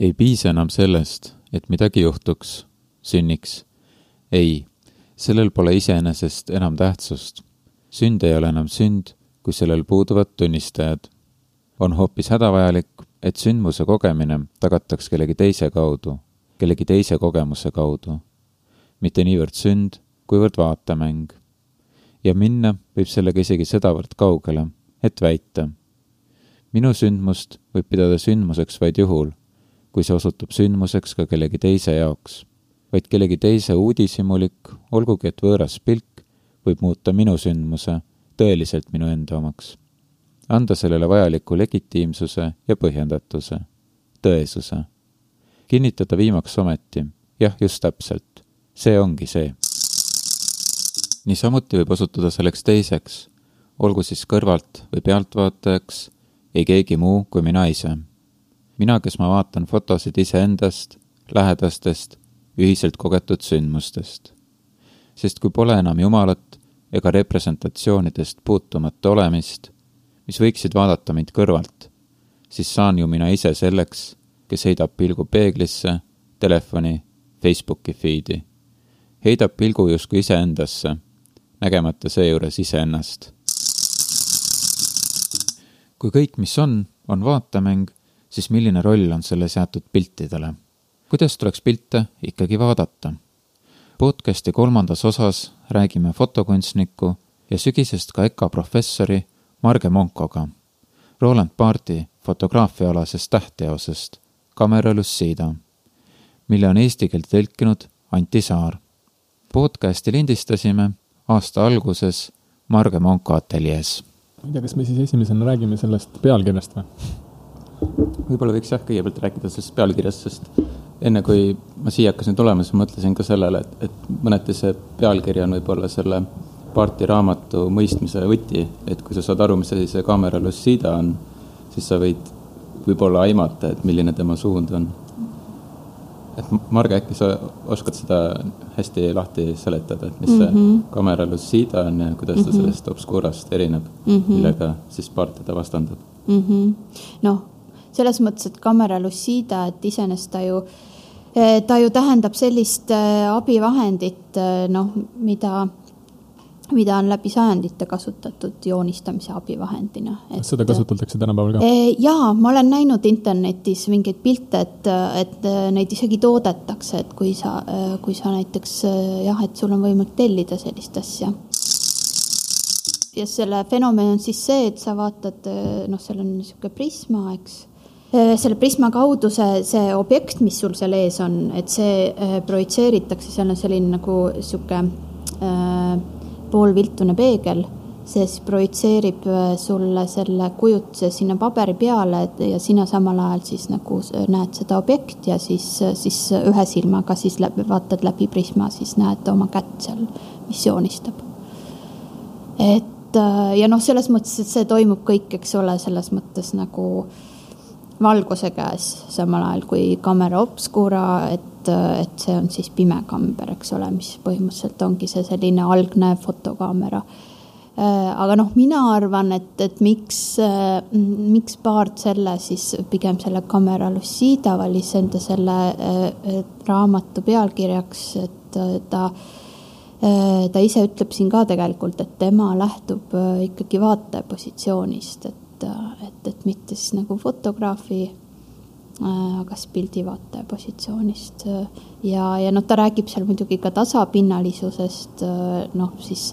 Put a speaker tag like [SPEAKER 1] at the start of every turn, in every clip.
[SPEAKER 1] ei piisa enam sellest, et midagi juhtuks, sünniks. ei, sellel pole iseenesest enam tähtsust. sünd ei ole enam sünd, kui sellel puuduvad tunnistajad. on hoopis hädavajalik, et sündmuse kogemine tagataks kellegi teise kaudu, kellegi teise kogemuse kaudu. mitte niivõrd sünd, kuivõrd vaatemäng. ja minna võib sellega isegi sedavõrd kaugele, et väita. minu sündmust võib pidada sündmuseks vaid juhul kui see osutub sündmuseks ka kellegi teise jaoks, vaid kellegi teise uudishimulik, olgugi et võõras pilk, võib muuta minu sündmuse tõeliselt minu enda omaks. anda sellele vajaliku legitiimsuse ja põhjendatuse, tõesuse. kinnitada viimaks ometi, jah, just täpselt, see ongi see. niisamuti võib osutuda selleks teiseks, olgu siis kõrvalt või pealtvaatajaks, ei keegi muu kui mina ise mina, kes ma vaatan fotosid iseendast, lähedastest, ühiselt kogetud sündmustest. sest kui pole enam Jumalat ega representatsioonidest puutumata olemist, mis võiksid vaadata mind kõrvalt, siis saan ju mina ise selleks, kes heidab pilgu peeglisse, telefoni, Facebooki feed'i. heidab pilgu justkui iseendasse, nägemata seejuures iseennast. kui kõik, mis on, on vaatemäng siis milline roll on selles jäetud piltidele? kuidas tuleks pilte ikkagi vaadata? podcasti kolmandas osas räägime fotokunstniku ja sügisest ka EKA professori Marge Monkoga, Roland Barthi fotograafiaalasest tähtteosest Camera Lucida, mille on eesti keelde tõlkinud Anti Saar. podcasti lindistasime aasta alguses Marge Monko ateljees.
[SPEAKER 2] ma ei tea, kas me siis esimesena räägime sellest pealkirjast või?
[SPEAKER 1] Võib-olla võiks jah, kõigepealt rääkida sellest pealkirjast, sest enne kui ma siia hakkasin tulema, siis mõtlesin ka sellele, et, et mõneti see pealkiri on võib-olla selle Paarti raamatu mõistmise võti, et kui sa saad aru, mis asi see Camera Lucida on, siis sa võid võib-olla aimata, et milline tema suund on. et Marge, äkki sa oskad seda hästi lahti seletada, et mis mm -hmm. see mhm. Camera Lucida on ja kuidas ta mm -hmm. sellest Obscurast erineb mm, -hmm. millega siis Paart teda vastandab
[SPEAKER 3] mm? -hmm. noh selles mõttes, et Camera Lucida, et iseenesest ta ju, eh, ta ju tähendab sellist eh, abivahendit, eh, noh, mida, mida on läbi sajandite kasutatud joonistamise abivahendina.
[SPEAKER 2] seda kasutatakse tänapäeval ka?
[SPEAKER 3] jaa, ma olen näinud internetis mingeid pilte, et, et neid isegi toodetakse, et kui sa, kui sa näiteks jah, et sul on võimalik tellida sellist asja ja selle fenomen on siis see, et sa vaatad, noh, seal on niisugune prisma, eks selle prisma kaudu see, see objekt, mis sul seal ees on, et see äh, projitseeritakse, seal on selline nagu sihuke äh, poolviltune peegel, see siis projitseerib äh, sulle selle kujutise sinna paberi peale ja sina samal ajal siis nagu näed seda objekti ja siis, siis ühe silmaga siis läbi, vaatad läbi prisma, siis näed oma kätt seal, mis joonistab. et ja noh, selles mõttes, et see toimub kõik, eks ole, selles mõttes nagu äh, valguse käes, samal ajal kui camera obscura, et, et see on siis pime kamber, eks ole, mis põhimõtteliselt ongi see selline algne fotokaamera. aga noh, mina arvan, et, et miks, miks Paart selle siis pigem selle Camera Lucida valis enda selle raamatu pealkirjaks, et ta ta ise ütleb siin ka tegelikult, et tema lähtub ikkagi vaataja positsioonist, et et, et, mitte siis nagu fotograafi äh, aga siis pildivaataja positsioonist ja, ja noh, ta räägib seal muidugi ka tasapinnalisusest, äh, noh siis,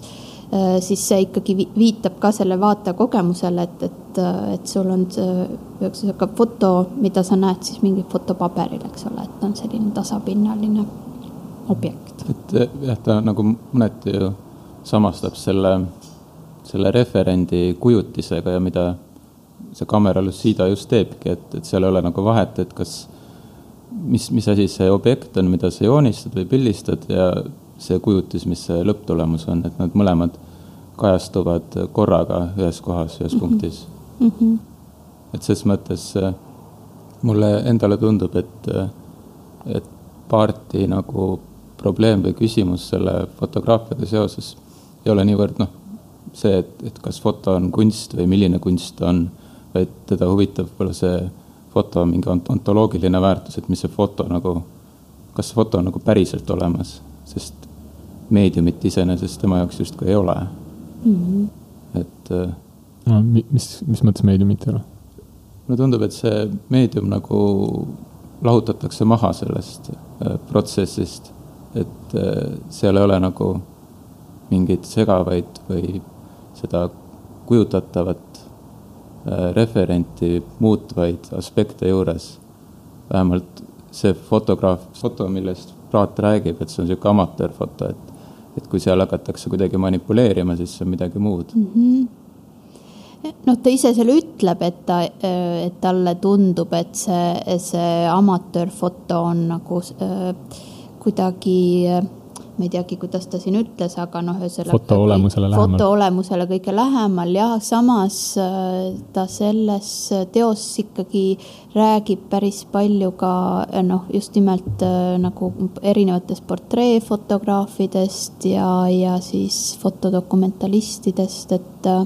[SPEAKER 3] äh, siis see ikkagi viitab ka selle vaataja kogemusele, et, et, et sul on ühesõnaga foto, mida sa näed siis mingi fotopaberil, eks ole, et on selline tasapinnaline objekt.
[SPEAKER 1] et jah, ta nagu mõneti ju samastab selle, selle referendi kujutisega ja mida see Camera Lucida just teebki, et, et seal ei ole nagu vahet, et kas, mis, mis asi see objekt on, mida sa joonistad või pildistad ja see kujutis, mis see lõpptulemus on, et nad mõlemad kajastuvad korraga ühes kohas, ühes -hmm. punktis mm. -hmm. et ses mõttes äh, mulle endale tundub, et, äh, et Paarti nagu probleem või küsimus selle fotograafiaga seoses ei ole niivõrd noh, see, et, et kas foto on kunst või milline kunst ta on vaid teda huvitab võib-olla see
[SPEAKER 4] foto mingi ont ontoloogiline väärtus, et mis see foto nagu, kas see foto on nagu päriselt olemas, sest meediumit iseenesest tema jaoks justkui ei ole mm. -hmm. et äh,
[SPEAKER 2] no, mis, mis mõttes meediumit ei ole?
[SPEAKER 4] mulle tundub, et see meedium nagu lahutatakse maha sellest äh, protsessist, et äh, seal ei ole nagu mingeid segavaid või seda kujutatavat referenti muutvaid aspekte juures. vähemalt see fotograaf, foto, millest Praat räägib, et see on niisugune amatöörfoto, et et kui seal hakatakse kuidagi manipuleerima, siis see on midagi muud mm.
[SPEAKER 3] -hmm. noh, ta ise seal ütleb, et ta, et talle tundub, et see, see amatöörfoto on nagu äh, kuidagi äh, ma ei teagi, kuidas ta siin ütles, aga noh, ühesõnaga.
[SPEAKER 2] foto olemusele lähemal.
[SPEAKER 3] foto olemusele kõige lähemal jah, samas äh, ta selles teos ikkagi räägib päris palju ka noh, just nimelt äh, nagu erinevatest portreefotograafidest ja, ja siis fotodokumentalistidest, et äh,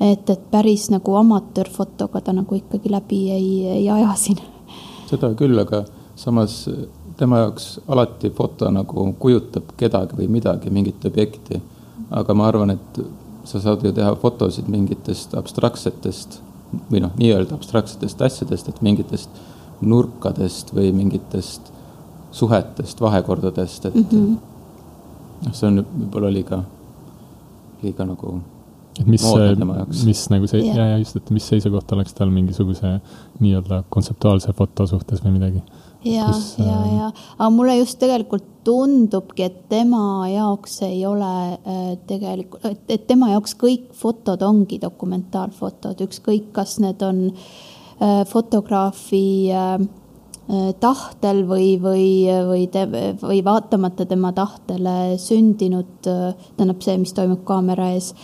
[SPEAKER 3] et, et päris nagu amatöörfotoga ta nagu ikkagi läbi ei, ei aja siin.
[SPEAKER 4] seda küll, aga samas tema jaoks alati foto nagu kujutab kedagi või midagi, mingit objekti. aga ma arvan, et sa saad ju teha fotosid mingitest abstraktsetest või noh, nii-öelda abstraktsetest asjadest, et mingitest nurkadest või mingitest suhetest, vahekordadest, et mm -hmm. noh, see on võib-olla liiga, liiga nagu
[SPEAKER 2] et mis, mis nagu see yeah., ja, ja just, et mis seisukoht oleks tal mingisuguse nii-öelda kontseptuaalse foto suhtes või midagi
[SPEAKER 3] ja, ja, ja, aga mulle just tegelikult tundubki, et tema jaoks ei ole äh, tegelikult, et tema jaoks kõik fotod ongi dokumentaalfotod, ükskõik, kas need on äh, fotograafi äh, tahtel või, või, või, või vaatamata tema tahtele sündinud, tähendab see, mis toimub kaamera ees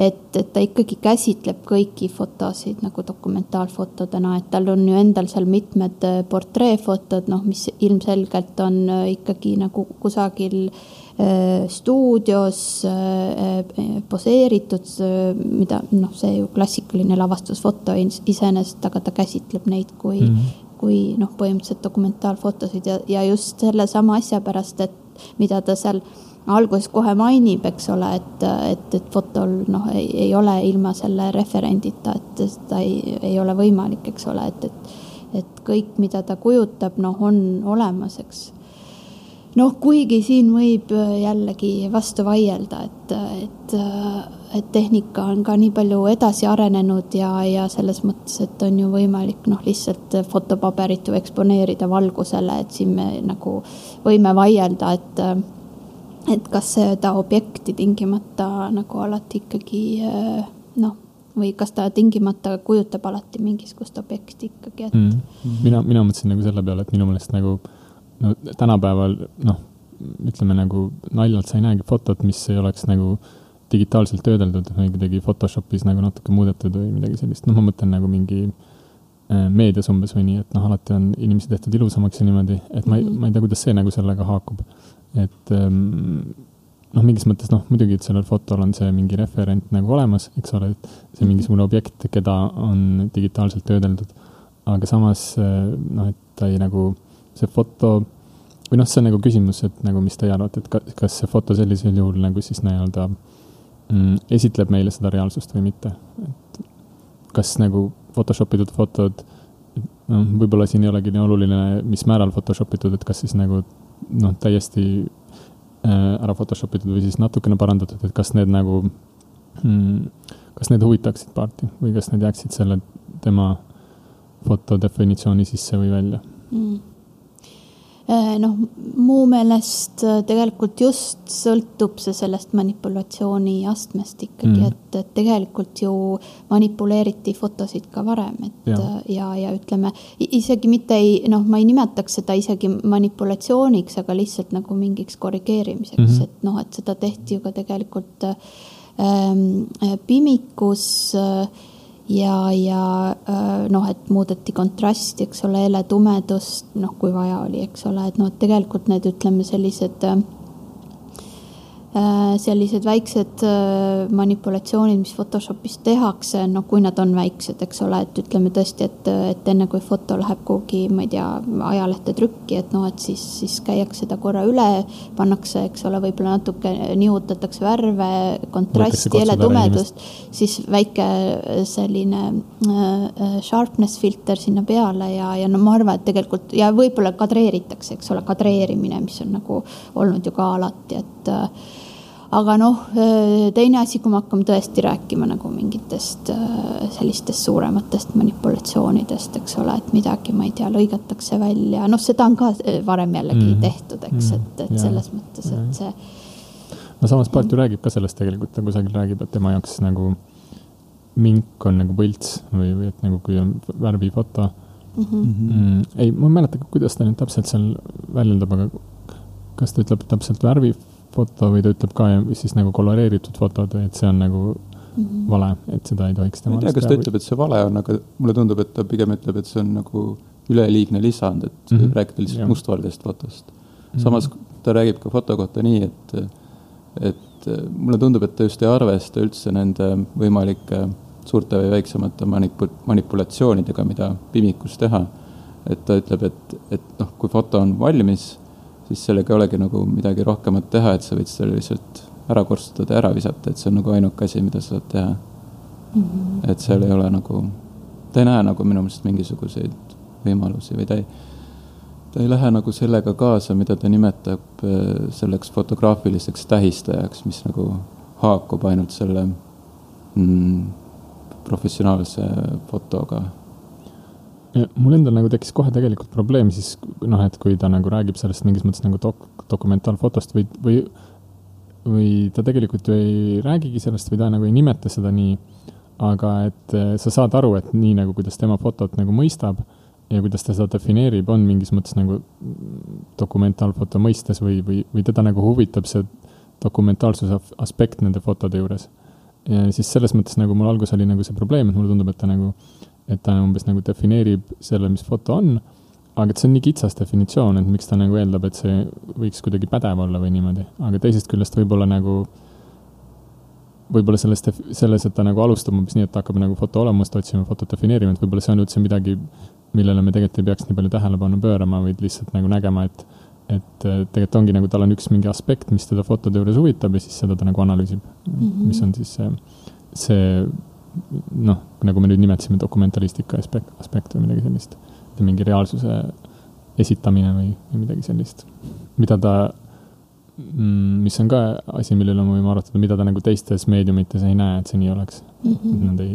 [SPEAKER 3] et, et ta ikkagi käsitleb kõiki fotosid nagu dokumentaalfotodena, et tal on ju endal seal mitmed äh, portreefotod, noh, mis ilmselgelt on äh, ikkagi nagu kusagil äh, stuudios poseeritud, mida noh, see ju klassikaline lavastusfoto iseenesest, aga ta käsitleb neid kui mm, -hmm. kui noh, põhimõtteliselt dokumentaalfotosid ja, ja just sellesama asja pärast, et mida ta seal alguses kohe mainib, eks ole, et, et, et fotol noh, ei, ole ilma selle referendita, et seda ei, ei ole võimalik, eks ole, et, et, et kõik, mida ta kujutab, noh, on olemas, eks. noh, kuigi siin võib jällegi vastu vaielda, et, et, et tehnika on ka nii palju edasi arenenud ja, ja selles mõttes, et on ju võimalik noh, lihtsalt fotopaberit ju eksponeerida valgusele, et siin me nagu võime vaielda, et et kas seda objekti tingimata nagu alati ikkagi eh, noh, või kas ta tingimata kujutab alati mingisugust objekti ikkagi, et mm..
[SPEAKER 2] mina, mina mõtlesin nagu selle peale, et minu meelest nagu no tänapäeval noh, ütleme nagu naljalt sa ei näegi fotot, mis ei oleks nagu digitaalselt töödeldud või kuidagi Photoshopis nagu natuke muudetud või midagi sellist, noh, ma mõtlen nagu mingi äh, meedias umbes või nii, et noh, alati on inimesi tehtud ilusamaks ja niimoodi, et ma ei mm, -hmm. ma ei tea, kuidas see nagu sellega haakub et ähm, noh, mingis mõttes noh, muidugi, et sellel fotol on see mingi referent nagu olemas, eks ole, et see mingisugune objekt, keda on digitaalselt töödeldud. aga samas äh, noh, et ta ei nagu, see foto või noh, see on nagu küsimus, et nagu, mis teie arvate, et kas, kas see foto sellisel juhul nagu siis nii-öelda mm, esitleb meile seda reaalsust või mitte, et kas nagu Photoshop itud fotod, noh, võib-olla siin ei olegi nii oluline, mis määral Photoshop itud, et kas siis nagu noh, täiesti äh, ära Photoshop itud või siis natukene parandatud, et kas need nagu mm,, kas need huvitaksid paarti või kas need jääksid selle tema foto definitsiooni sisse või välja mm.?
[SPEAKER 3] Äh, noh, mu meelest äh, tegelikult just sõltub see sellest manipulatsiooni astmest ikkagi mm., et, et tegelikult ju manipuleeriti fotosid ka varem, et ja, äh, ja, ja ütleme isegi mitte ei, noh, ma ei nimetaks seda isegi manipulatsiooniks, aga lihtsalt nagu mingiks korrigeerimiseks mm, -hmm. et noh, et seda tehti ju ka tegelikult ähm, pimikus äh, ja, ja äh, noh, et muudeti kontrasti, eks ole, heletumedust, noh, kui vaja oli, eks ole, et noh, et tegelikult need, ütleme sellised Äh, sellised väiksed äh, manipulatsioonid, mis Photoshopis tehakse, noh, kui nad on väiksed, eks ole, et ütleme tõesti, et, et enne kui foto läheb kuhugi, ma ei tea, ajalehte trükki, et noh, et siis, siis käiakse ta korra üle, pannakse, eks ole, võib-olla natuke nihutatakse värve, kontrasti, heletumedust, siis väike selline äh, sharpness filter sinna peale ja, ja no ma arvan, et tegelikult ja võib-olla kadreeritakse, eks ole, kadreerimine, mis on nagu olnud ju ka alati, et aga noh, teine asi, kui me hakkame tõesti rääkima nagu mingitest sellistest suurematest manipulatsioonidest, eks ole, et midagi, ma ei tea, lõigatakse välja, noh, seda on ka varem jällegi mm -hmm. tehtud, eks,
[SPEAKER 2] Mhm.
[SPEAKER 3] et, et ja, selles mõttes, et see.
[SPEAKER 2] no samas Part ju räägib ka sellest tegelikult, ta kusagil räägib, et tema jaoks nagu mink on nagu põlts või, või et nagu kui on värvifoto
[SPEAKER 3] mm. -hmm.
[SPEAKER 2] Mm, ei, ma ei mäleta, kuidas ta nüüd täpselt seal väljendab, aga kas ta ütleb täpselt värvifoto või ta ütleb ka siis nagu koloreeritud fotod või et see on nagu mm -hmm. vale, et seda ei tohiks
[SPEAKER 4] ma ei tea, kas ta ütleb, et see vale on, aga mulle tundub, et ta pigem ütleb, et see on nagu üleliigne lisand, et mm -hmm. rääkida lihtsalt mustvalgest fotost. samas mm -hmm. ta räägib ka foto kohta nii, et, et mulle tundub, et ta just ei arvesta üldse nende võimalike suurte või väiksemate manipu-, manipulatsioonidega, mida pimikus teha. et ta ütleb, et, et noh, kui foto on valmis, siis sellega ei olegi nagu midagi rohkemat teha, et sa võid selle lihtsalt ära korstutada ja ära visata, et see on nagu ainuke asi, mida sa saad teha mm. -hmm. et seal ei ole nagu, ta ei näe nagu minu meelest mingisuguseid võimalusi või ta ei, ta ei lähe nagu sellega kaasa, mida ta nimetab selleks fotograafiliseks tähistajaks, mis nagu haakub ainult selle mm, professionaalse fotoga.
[SPEAKER 2] Mul endal nagu tekkis kohe tegelikult probleem siis noh, et kui ta nagu räägib sellest mingis mõttes nagu dok-, dokumentaalfotost või, või, või ta tegelikult ju ei räägigi sellest või ta nagu ei nimeta seda nii, aga et eh, sa saad aru, et nii nagu, kuidas tema fotot nagu mõistab ja kuidas ta seda defineerib, on mingis mõttes nagu dokumentaalfoto mõistes või, või, või teda nagu huvitab see dokumentaalsuse aspekt nende fotode juures. Ja siis selles mõttes nagu mul alguses oli nagu see probleem, et mulle tundub, et ta nagu, et ta umbes nagu defineerib selle, mis foto on, aga et see on nii kitsas definitsioon, et miks ta nagu eeldab, et see võiks kuidagi pädev olla või niimoodi, aga teisest küljest võib-olla nagu, võib-olla sellest, selles, et ta nagu alustab umbes nii, et ta hakkab nagu foto olemust otsima, fotot defineerima, et võib-olla see on üldse midagi, millele me tegelikult ei peaks nii palju tähelepanu pöörama, vaid lihtsalt nagu nägema, et et tegelikult ongi nagu tal on üks mingi aspekt, mis teda fotode juures huvitab ja siis seda ta nagu analüüsib mm, -hmm. mis on siis see, see noh, nagu me nüüd nimetasime, dokumentalistika aspekt, aspekt või midagi sellist. mingi reaalsuse esitamine või, või midagi sellist, mida ta, mm, mis on ka asi, mille üle me võime arutada, mida ta nagu teistes meediumites ei näe, et see nii oleks mm. -hmm. Nad ei,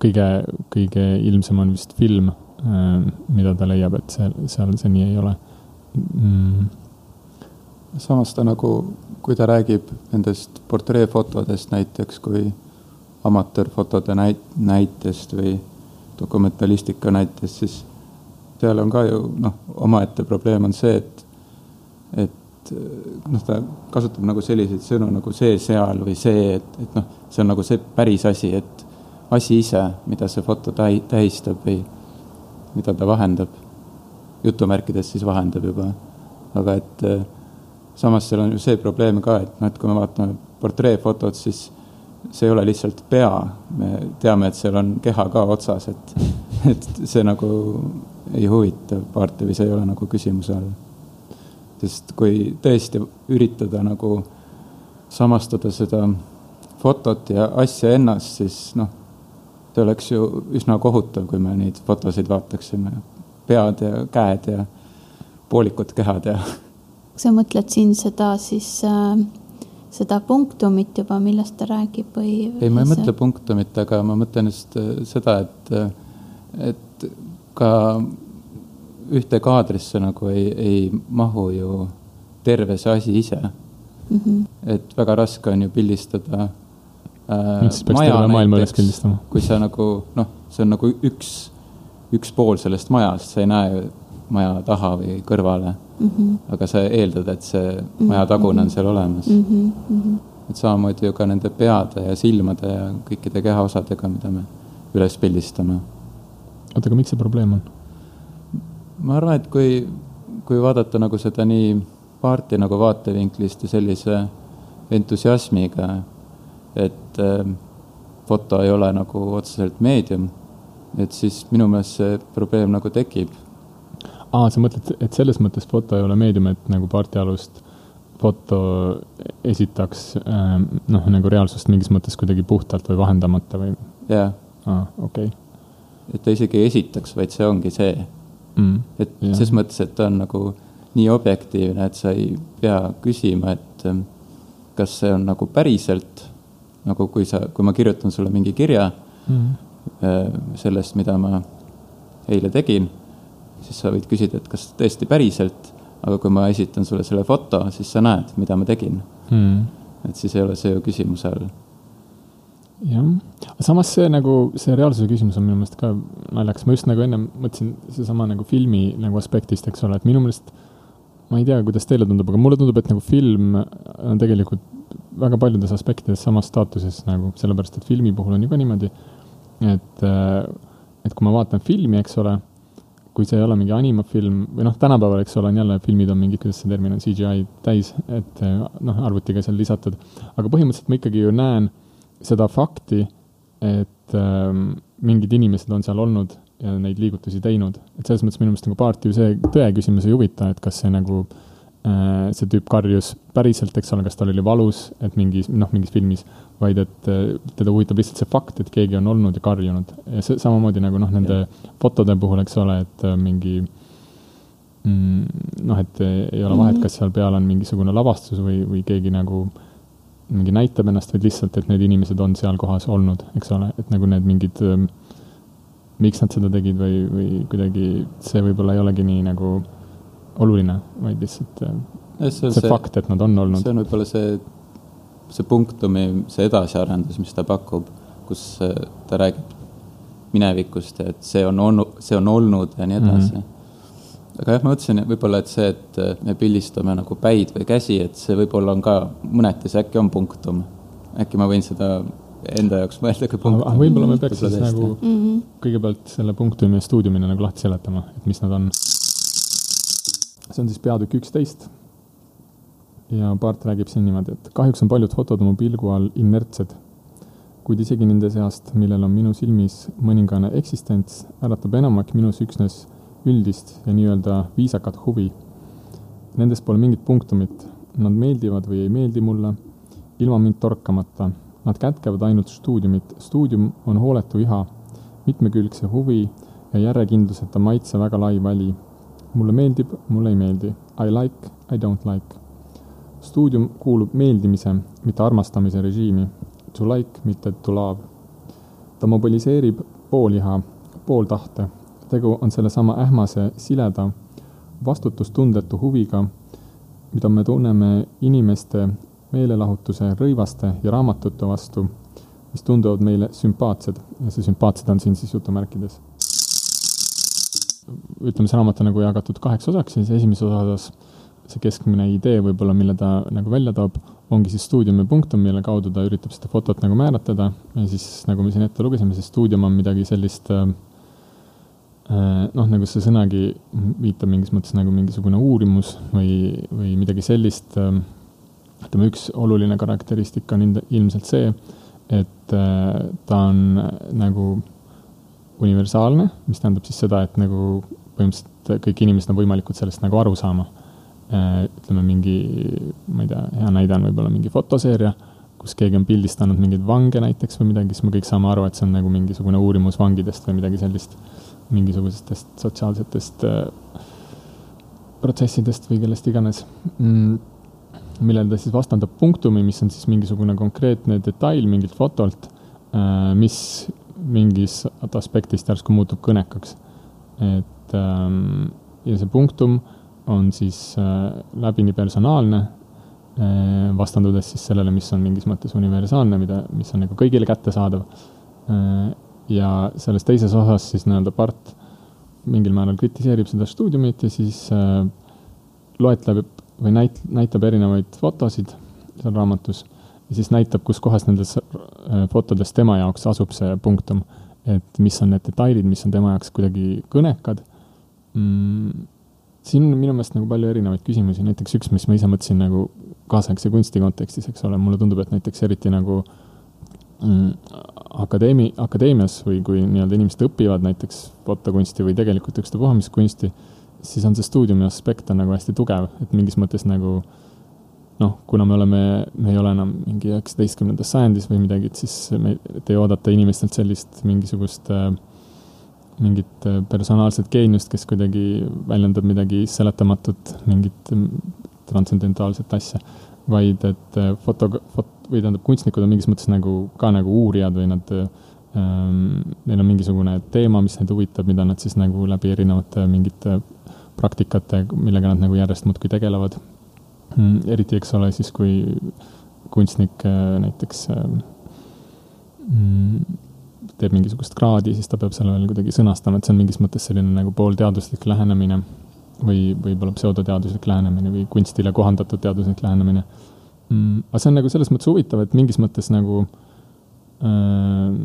[SPEAKER 2] kõige, kõige ilmsem on vist film mida ta leiab, et seal, seal see nii ei ole mm..
[SPEAKER 4] Samas ta nagu, kui ta räägib nendest portreefotodest näiteks kui amatöörfotode näit-, näitest või dokumentalistika näitest, siis seal on ka ju noh, omaette probleem on see, et, et noh, ta kasutab nagu selliseid sõnu nagu see seal või see, et, et noh, see on nagu see päris asi, et asi ise, mida see foto tähi-, tähistab või mida ta vahendab, jutumärkides siis vahendab juba. aga et samas seal on ju see probleem ka, et noh, et kui me vaatame portreefotot, siis see ei ole lihtsalt pea, me teame, et seal on keha ka otsas, et, et see nagu ei huvita paarte või see ei ole nagu küsimuse all. sest kui tõesti üritada nagu samastada seda fotot ja asja ennast, siis noh, see oleks ju üsna kohutav, kui me neid fotosid vaataksime. pead ja käed ja poolikud kehad ja.
[SPEAKER 3] kas sa mõtled siin seda siis äh, seda punktumit juba, millest ta räägib või?
[SPEAKER 4] ei, ma ei mõtle punktumit, aga ma mõtlen just äh, seda, et, äh, et ka ühte kaadrisse nagu ei, ei mahu ju terve see asi ise mm. -hmm. et väga raske on ju pildistada
[SPEAKER 2] maailma üles pildistama.
[SPEAKER 4] kui sa nagu noh, see on nagu üks, üks pool sellest majast, sa ei näe maja taha või kõrvale mm. -hmm. aga sa eeldad, et see maja tagune on seal olemas mm. -hmm. et samamoodi ju ka nende peade ja silmade ja kõikide kehaosadega, mida me üles pildistame.
[SPEAKER 2] oota, aga miks see probleem on?
[SPEAKER 4] ma arvan, et kui, kui vaadata nagu seda nii paarti nagu vaatevinklist ja sellise entusiasmiga, et äh, foto ei ole nagu otseselt meedium, et siis minu meelest see probleem nagu tekib.
[SPEAKER 2] Aa, sa mõtled, et selles mõttes foto ei ole meedium, et nagu partialust foto esitaks äh, noh, nagu reaalsust mingis mõttes kuidagi puhtalt või vahendamata või?
[SPEAKER 4] jaa.
[SPEAKER 2] aa, okei okay.
[SPEAKER 4] et ta isegi ei esitaks, vaid see ongi see mm,. et yeah. ses mõttes, et ta on nagu nii objektiivne, et sa ei pea küsima, et ähm, kas see on nagu päriselt, nagu kui sa, kui ma kirjutan sulle mingi kirja mm. sellest, mida ma eile tegin, siis sa võid küsida, et kas tõesti päriselt, aga kui ma esitan sulle selle foto, siis sa näed, mida ma tegin. Mm.. et siis ei ole see ju küsimuse all.
[SPEAKER 2] Jah, samas see nagu, see reaalsuse küsimus on minu meelest ka naljakas, ma just nagu ennem mõtlesin seesama nagu filmi nagu aspektist, eks ole, et minu meelest ma ei tea, kuidas teile tundub, aga mulle tundub, et nagu film on tegelikult väga paljudes aspektides samas staatuses nagu, sellepärast et filmi puhul on ju ka niimoodi, et, et kui ma vaatan filmi, eks ole, kui see ei ole mingi animafilm või noh, tänapäeval, eks ole, on jälle filmid on mingid, kuidas see termin on, CGI täis, et noh, arvutiga seal lisatud, aga põhimõtteliselt ma ikkagi ju näen seda fakti, et ähm, mingid inimesed on seal olnud ja neid liigutusi teinud, et selles mõttes minu meelest nagu paarti ju see tõe küsimus ei huvita, et kas see nagu äh, see tüüp karjus päriselt, eks ole, kas tal oli valus, et mingis, noh, mingis filmis, vaid et äh, teda huvitab lihtsalt see fakt, et keegi on olnud ja karjunud. ja see samamoodi nagu noh, nende fotode puhul, eks ole, et äh, mingi mm, noh, et ei ole vahet, kas seal peal on mingisugune lavastus või, või keegi nagu äh, mingi näitab ennast, vaid lihtsalt, et need inimesed on seal kohas olnud, eks ole, et nagu need mingid, ähm, miks nad seda tegid või, või kuidagi see võib-olla ei olegi nii nagu oluline, vaid lihtsalt äh, see, see, see fakt, et nad on olnud.
[SPEAKER 4] see on võib-olla see, see punktumi, see edasiarendus, mis ta pakub, kus äh, ta räägib minevikust ja et see on olnud, see on olnud ja nii edasi mm. -hmm aga jah, ma mõtlesin võib-olla, et see, et äh, me pildistame nagu päid või käsi, et see võib-olla on ka mõneti, see äkki on punktum. äkki ma võin seda enda jaoks mõelda kui punktum.
[SPEAKER 2] võib-olla me peaks siis nagu mm -hmm. kõigepealt selle punktumi ja stuudiumina nagu lahti seletama, et mis nad on. See on siis peatükk üksteist. ja Paart räägib siin niimoodi, et kahjuks on paljud fotod oma pilgu all inertsed, kuid isegi nende seast, millel on minu silmis mõningane eksistents, äratab enamik minus üksnes üldist ja nii-öelda viisakat huvi. Nendes pole mingit punktumit, nad meeldivad või ei meeldi mulle, ilma mind torkamata. Nad kätkevad ainult stuudiumit, stuudium on hooletu iha, mitmekülgse huvi ja järjekindluseta maitse väga lai vali. Mulle meeldib, mulle ei meeldi. I like, I don't like. stuudium kuulub meeldimise, mitte armastamise režiimi. To like, mitte to love. ta mobiliseerib pool iha, pool tahte tegu on sellesama ähmase, sileda, vastutustundetu huviga, mida me tunneme inimeste meelelahutuse, rõivaste ja raamatute vastu, mis tunduvad meile sümpaatsed ja see sümpaatsed on siin siis jutumärkides. Ütleme, see raamat on nagu jagatud kaheks osaks siis esimeses osas see keskmine idee võib-olla, mille ta nagu välja toob, ongi siis stuudiumi punktum, mille kaudu ta üritab seda fotot nagu määratleda ja siis, nagu me siin ette lugesime, see stuudium on midagi sellist äh, Äh, noh, nagu see sõnagi viitab mingis mõttes nagu mingisugune uurimus või, või midagi sellist. Ähm, ütleme, üks oluline karakteristika on ilmselt see, et äh, ta on nagu universaalne, mis tähendab siis seda, et nagu põhimõtteliselt kõik inimesed on võimalikud sellest nagu aru saama. Äh, ütleme mingi, ma ei tea, hea näide on võib-olla mingi fotoseeria, kus keegi on pildistanud mingeid vange näiteks või midagi, siis me kõik saame aru, et see on nagu mingisugune uurimus vangidest või midagi sellist mingisugustest sotsiaalsetest äh, protsessidest või kellest iganes mm,, millele ta siis vastandab punktumi, mis on siis mingisugune konkreetne detail mingilt fotolt, äh, mis mingis aspektist järsku muutub kõnekaks. et ähm, ja see punktum on siis äh, läbini personaalne, vastandudes siis sellele, mis on mingis mõttes universaalne, mida, mis on nagu kõigile kättesaadav ja selles teises osas siis nii-öelda part mingil määral kritiseerib seda stuudiumit ja siis äh, loetleb või näit-, näitab erinevaid fotosid seal raamatus ja siis näitab, kus kohas nendes äh, fotodes tema jaoks asub see punktum. et mis on need detailid, mis on tema jaoks kuidagi kõnekad mm,. siin on minu meelest nagu palju erinevaid küsimusi, näiteks üks, mis ma ise mõtlesin nagu kaasaegse kunsti kontekstis, eks ole, mulle tundub, et näiteks eriti nagu mm, akadeemi, akadeemias või kui nii-öelda inimesed õpivad näiteks fotokunsti või tegelikult ükstapuha mis kunsti, siis on see stuudiumi aspekt on nagu hästi tugev, et mingis mõttes nagu noh, kuna me oleme, me ei ole enam mingi üheksateistkümnendas sajandis või midagi, et siis me, et ei oodata inimestelt sellist mingisugust äh, mingit äh, personaalset geeniust, kes kuidagi väljendab midagi seletamatut, mingit transcendentaalset asja, vaid et äh, foto, fot-, või tähendab, kunstnikud on mingis mõttes nagu ka nagu uurijad või nad ähm,, neil on mingisugune teema, mis neid huvitab, mida nad siis nagu läbi erinevate mingite praktikate, millega nad nagu järjest muudkui tegelevad mm,. Eriti, eks ole, siis kui kunstnik äh, näiteks äh, mm, teeb mingisugust kraadi, siis ta peab selle veel kuidagi sõnastama, et see on mingis mõttes selline nagu poolteaduslik lähenemine või võib-olla pseudoteaduslik lähenemine või kunstile kohandatud teaduslik lähenemine mm,. aga see on nagu selles mõttes huvitav, et mingis mõttes nagu äh,,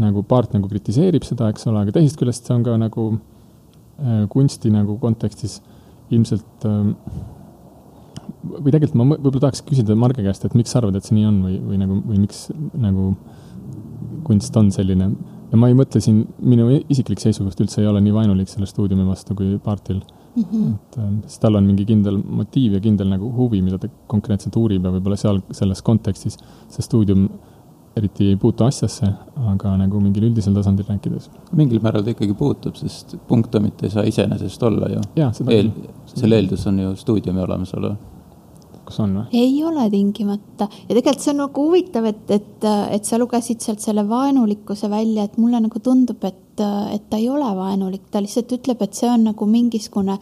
[SPEAKER 2] nagu part nagu kritiseerib seda, eks ole, aga teisest küljest see on ka nagu äh, kunsti nagu kontekstis ilmselt äh, või tegelikult ma võib-olla tahaks küsida Marge käest, et miks sa arvad, et see nii on või, või nagu, või miks nagu kunst on selline ja ma ei mõtle siin, minu isiklik seisukoht üldse ei ole nii vaenulik selle stuudiumi vastu kui Partil mm. -hmm. et äh, sest tal on mingi kindel motiiv ja kindel nagu huvi, mida ta konkreetselt uurib ja võib-olla seal selles kontekstis see stuudium eriti ei puutu asjasse, aga nagu mingil üldisel tasandil rääkides.
[SPEAKER 4] mingil määral ta ikkagi puutub, sest punktumit ei saa iseenesest olla ju. Eel, selle eeldus on ju stuudiumi olemasolu
[SPEAKER 2] kas on või?
[SPEAKER 3] ei ole tingimata ja tegelikult see on nagu huvitav, et, et, et sa lugesid sealt selle vaenulikkuse välja, et mulle nagu tundub, et, et ta ei ole vaenulik, ta lihtsalt ütleb, et see on nagu mingisugune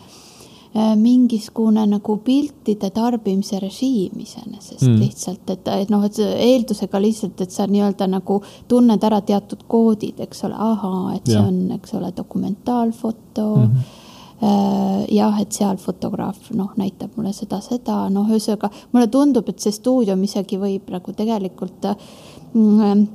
[SPEAKER 3] mingisugune nagu piltide tarbimise režiim iseenesest mm. lihtsalt, et, et noh, et eeldusega lihtsalt, et sa nii-öelda nagu tunned ära teatud koodid, eks ole, ahaa, et see ja. on, eks ole, dokumentaalfoto mm. -hmm Äh, jah, et seal fotograaf noh, näitab mulle seda, seda, noh, ühesõnaga mulle tundub, et see stuudium isegi võib nagu tegelikult mm,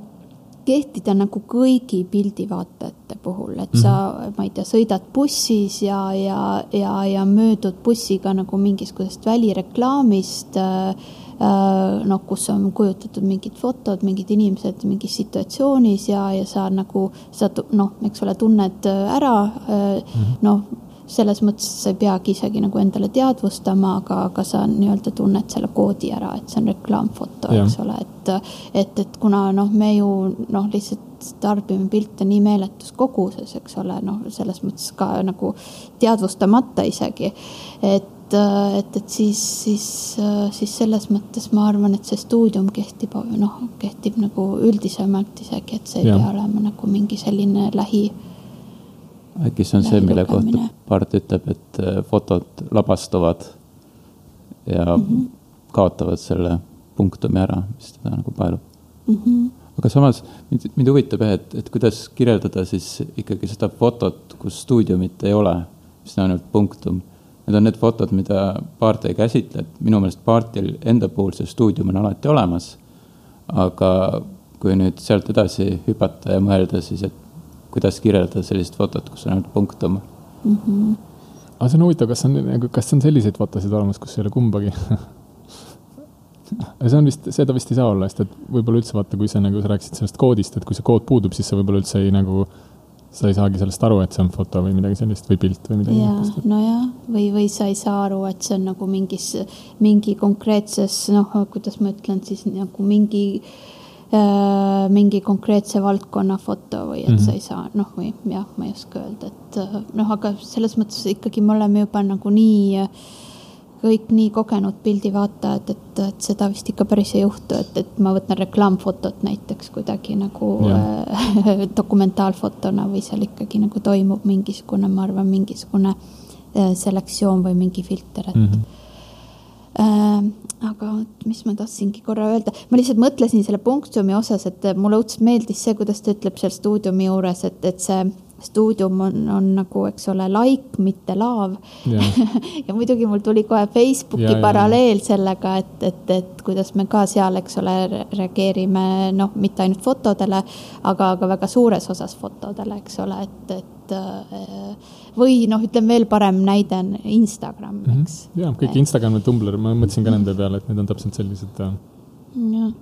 [SPEAKER 3] kehtida nagu kõigi pildivaatajate puhul, et sa mm, -hmm. ma ei tea, sõidad bussis ja, ja, ja, ja möödud bussiga nagu mingisugusest välireklaamist äh, äh noh, kus on kujutatud mingid fotod, mingid inimesed mingis situatsioonis ja, ja sa nagu, sa noh, eks ole, tunned ära mm -hmm. noh, selles mõttes sa ei peagi isegi nagu endale teadvustama, aga, aga sa nii-öelda tunned selle koodi ära, et see on reklaamfoto, eks ole, et, et, et kuna noh, me ju noh, lihtsalt tarbime pilte nii meeletus koguses, eks ole, noh, selles mõttes ka nagu teadvustamata isegi, et et, et siis, siis, siis selles mõttes ma arvan, et see stuudium kehtib, noh, kehtib nagu üldisemalt isegi, et see ei ja. pea olema nagu mingi selline lähi
[SPEAKER 4] äkki see on see, mille kohta Part ütleb, et äh, fotod labastuvad ja mm -hmm. kaotavad selle punktumi ära, mis teda nagu paelub mm. -hmm. aga samas mind, mind huvitab jah, et, et kuidas kirjeldada siis ikkagi seda fotot, kus stuudiumit ei ole, mis on ainult punktum. Need on need fotod, mida Part ei käsitle, et minu meelest Partil enda puhul see stuudium on alati olemas. aga kui nüüd sealt edasi hüpata ja mõelda, siis et kuidas kirjeldada sellist fotot, kus on ainult punktum mm.
[SPEAKER 2] -hmm. aga see on huvitav, kas on nagu, kas on selliseid fotosid olemas, kus ei ole kumbagi see on vist, seda vist ei saa olla, sest et võib-olla üldse vaata, kui sa nagu, sa rääkisid sellest koodist, et kui see kood puudub, siis sa võib-olla üldse ei nagu, sa ei saagi sellest aru, et see on foto või midagi sellist või pilt või midagi
[SPEAKER 3] sellist. nojah, või, või sa ei saa aru, et see on nagu mingis, mingi konkreetses, noh, kuidas ma ütlen siis nagu mingi Äh, mingi konkreetse valdkonna foto või et mm -hmm. sa ei saa, noh, või jah, ma ei oska öelda, et äh, noh, aga selles mõttes ikkagi me oleme juba nagu nii kõik nii kogenud pildivaatajad, et, et seda vist ikka päris ei juhtu, et, et ma võtan reklaamfotot näiteks kuidagi nagu äh, dokumentaalfotona või seal ikkagi nagu toimub mingisugune, ma arvan, mingisugune äh, selektsioon või mingi filter, et mm. -hmm äh, aga mis ma tahtsingi korra öelda, ma lihtsalt mõtlesin selle punktumi osas, et mulle õudselt meeldis see, kuidas ta ütleb seal stuudiumi juures, et, et see stuudium on, on nagu, eks ole, laik, mitte laav. ja, muidugi mul tuli kohe Facebooki ja, paralleel ja. sellega, et, et, et kuidas me ka seal, eks ole, reageerime noh, mitte ainult fotodele, aga, aga väga suures osas fotodele, eks ole, et, et või noh, ütleme veel parem näide on Instagram, eks mm.
[SPEAKER 2] -hmm. ja kõik Instagram ja Tumblr, ma mõtlesin ka nende peale, et need on täpselt sellised.
[SPEAKER 3] jah,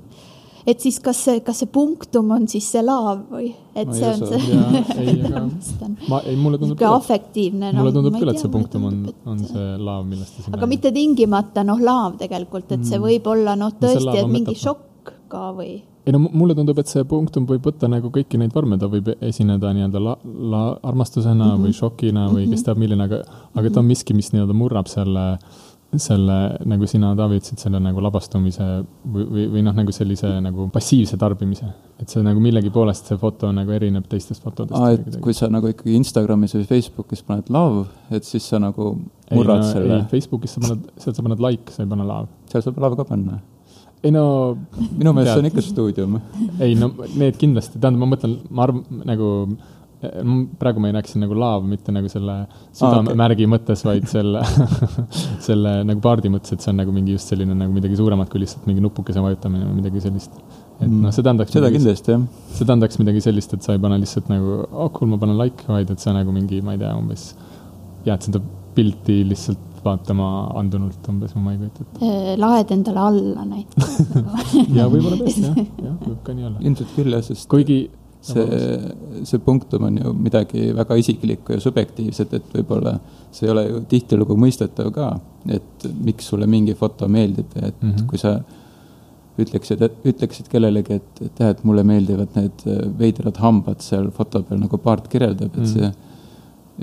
[SPEAKER 3] et siis kas see, kas see punktum on siis see laav või, et
[SPEAKER 2] Ma
[SPEAKER 3] see on see
[SPEAKER 2] ei, aga- ma, ei, mulle tundub
[SPEAKER 3] afektiivne.
[SPEAKER 2] mulle tundub
[SPEAKER 3] ma ei
[SPEAKER 2] küll, et see
[SPEAKER 3] mulle
[SPEAKER 2] punktum on
[SPEAKER 3] tundub,,
[SPEAKER 2] on see laav, millest
[SPEAKER 3] aga mitte tingimata noh, laav tegelikult, et see võib olla noh, tõesti, et mingi šokk ka või
[SPEAKER 2] ei no mu- mulle tundub, et see punktum võib võtta nagu kõiki neid vorme, ta võib esineda nii-öelda la, la, armastusena mm -hmm. või šokina või kes teab milline, aga, aga ta on miski, mis nii-öelda murrab selle, selle, nagu sina, Taavi, ütlesid, selle nagu labastumise või, või, või noh, nagu sellise nagu passiivse tarbimise. et see nagu millegipoolest see foto nagu erineb teistest fotodest.
[SPEAKER 4] aa, et kui sa nagu ikkagi Instagramis või Facebookis paned love, et siis sa nagu murrad
[SPEAKER 2] ei, no,
[SPEAKER 4] selle
[SPEAKER 2] Facebookis sa paned, sealt sa paned like, sa ei pane love.
[SPEAKER 4] seal saab love ka panna.
[SPEAKER 2] Ei no
[SPEAKER 4] minu meelest see on ikka stuudium.
[SPEAKER 2] ei no need kindlasti, tähendab, ma mõtlen, ma arvan nagu, praegu ma ei rääkinud nagu laav, mitte nagu selle südamemärgi okay. mõttes, vaid selle, selle nagu paardi mõttes, et see on nagu mingi just selline nagu midagi suuremat kui lihtsalt mingi nupukese vajutamine või midagi sellist. et noh, see tähendaks.
[SPEAKER 4] seda kindlasti jah.
[SPEAKER 2] see tähendaks midagi sellist, et sa ei pane lihtsalt nagu, oh cool, ma panen like, vaid et sa nagu mingi, ma ei tea, umbes jääd seda pilti lihtsalt vaatama andunult umbes, ma ei kujuta ette.
[SPEAKER 3] Eh, laed endale alla näiteks
[SPEAKER 2] ja võib-olla tõesti jah, jah, võib ka nii olla.
[SPEAKER 4] ilmselt küll jah, sest
[SPEAKER 2] kuigi
[SPEAKER 4] see, see punktum on ju midagi väga isiklikku ja subjektiivset, et võib-olla see ei ole ju tihtilugu mõistetav ka, et miks sulle mingi foto meeldib et mm. -hmm. kui sa ütleksid, et ütleksid kellelegi, et, et jah, et mulle meeldivad need äh, veidrad hambad seal foto peal nagu Paart kirjeldab, et
[SPEAKER 2] Mhm.
[SPEAKER 4] see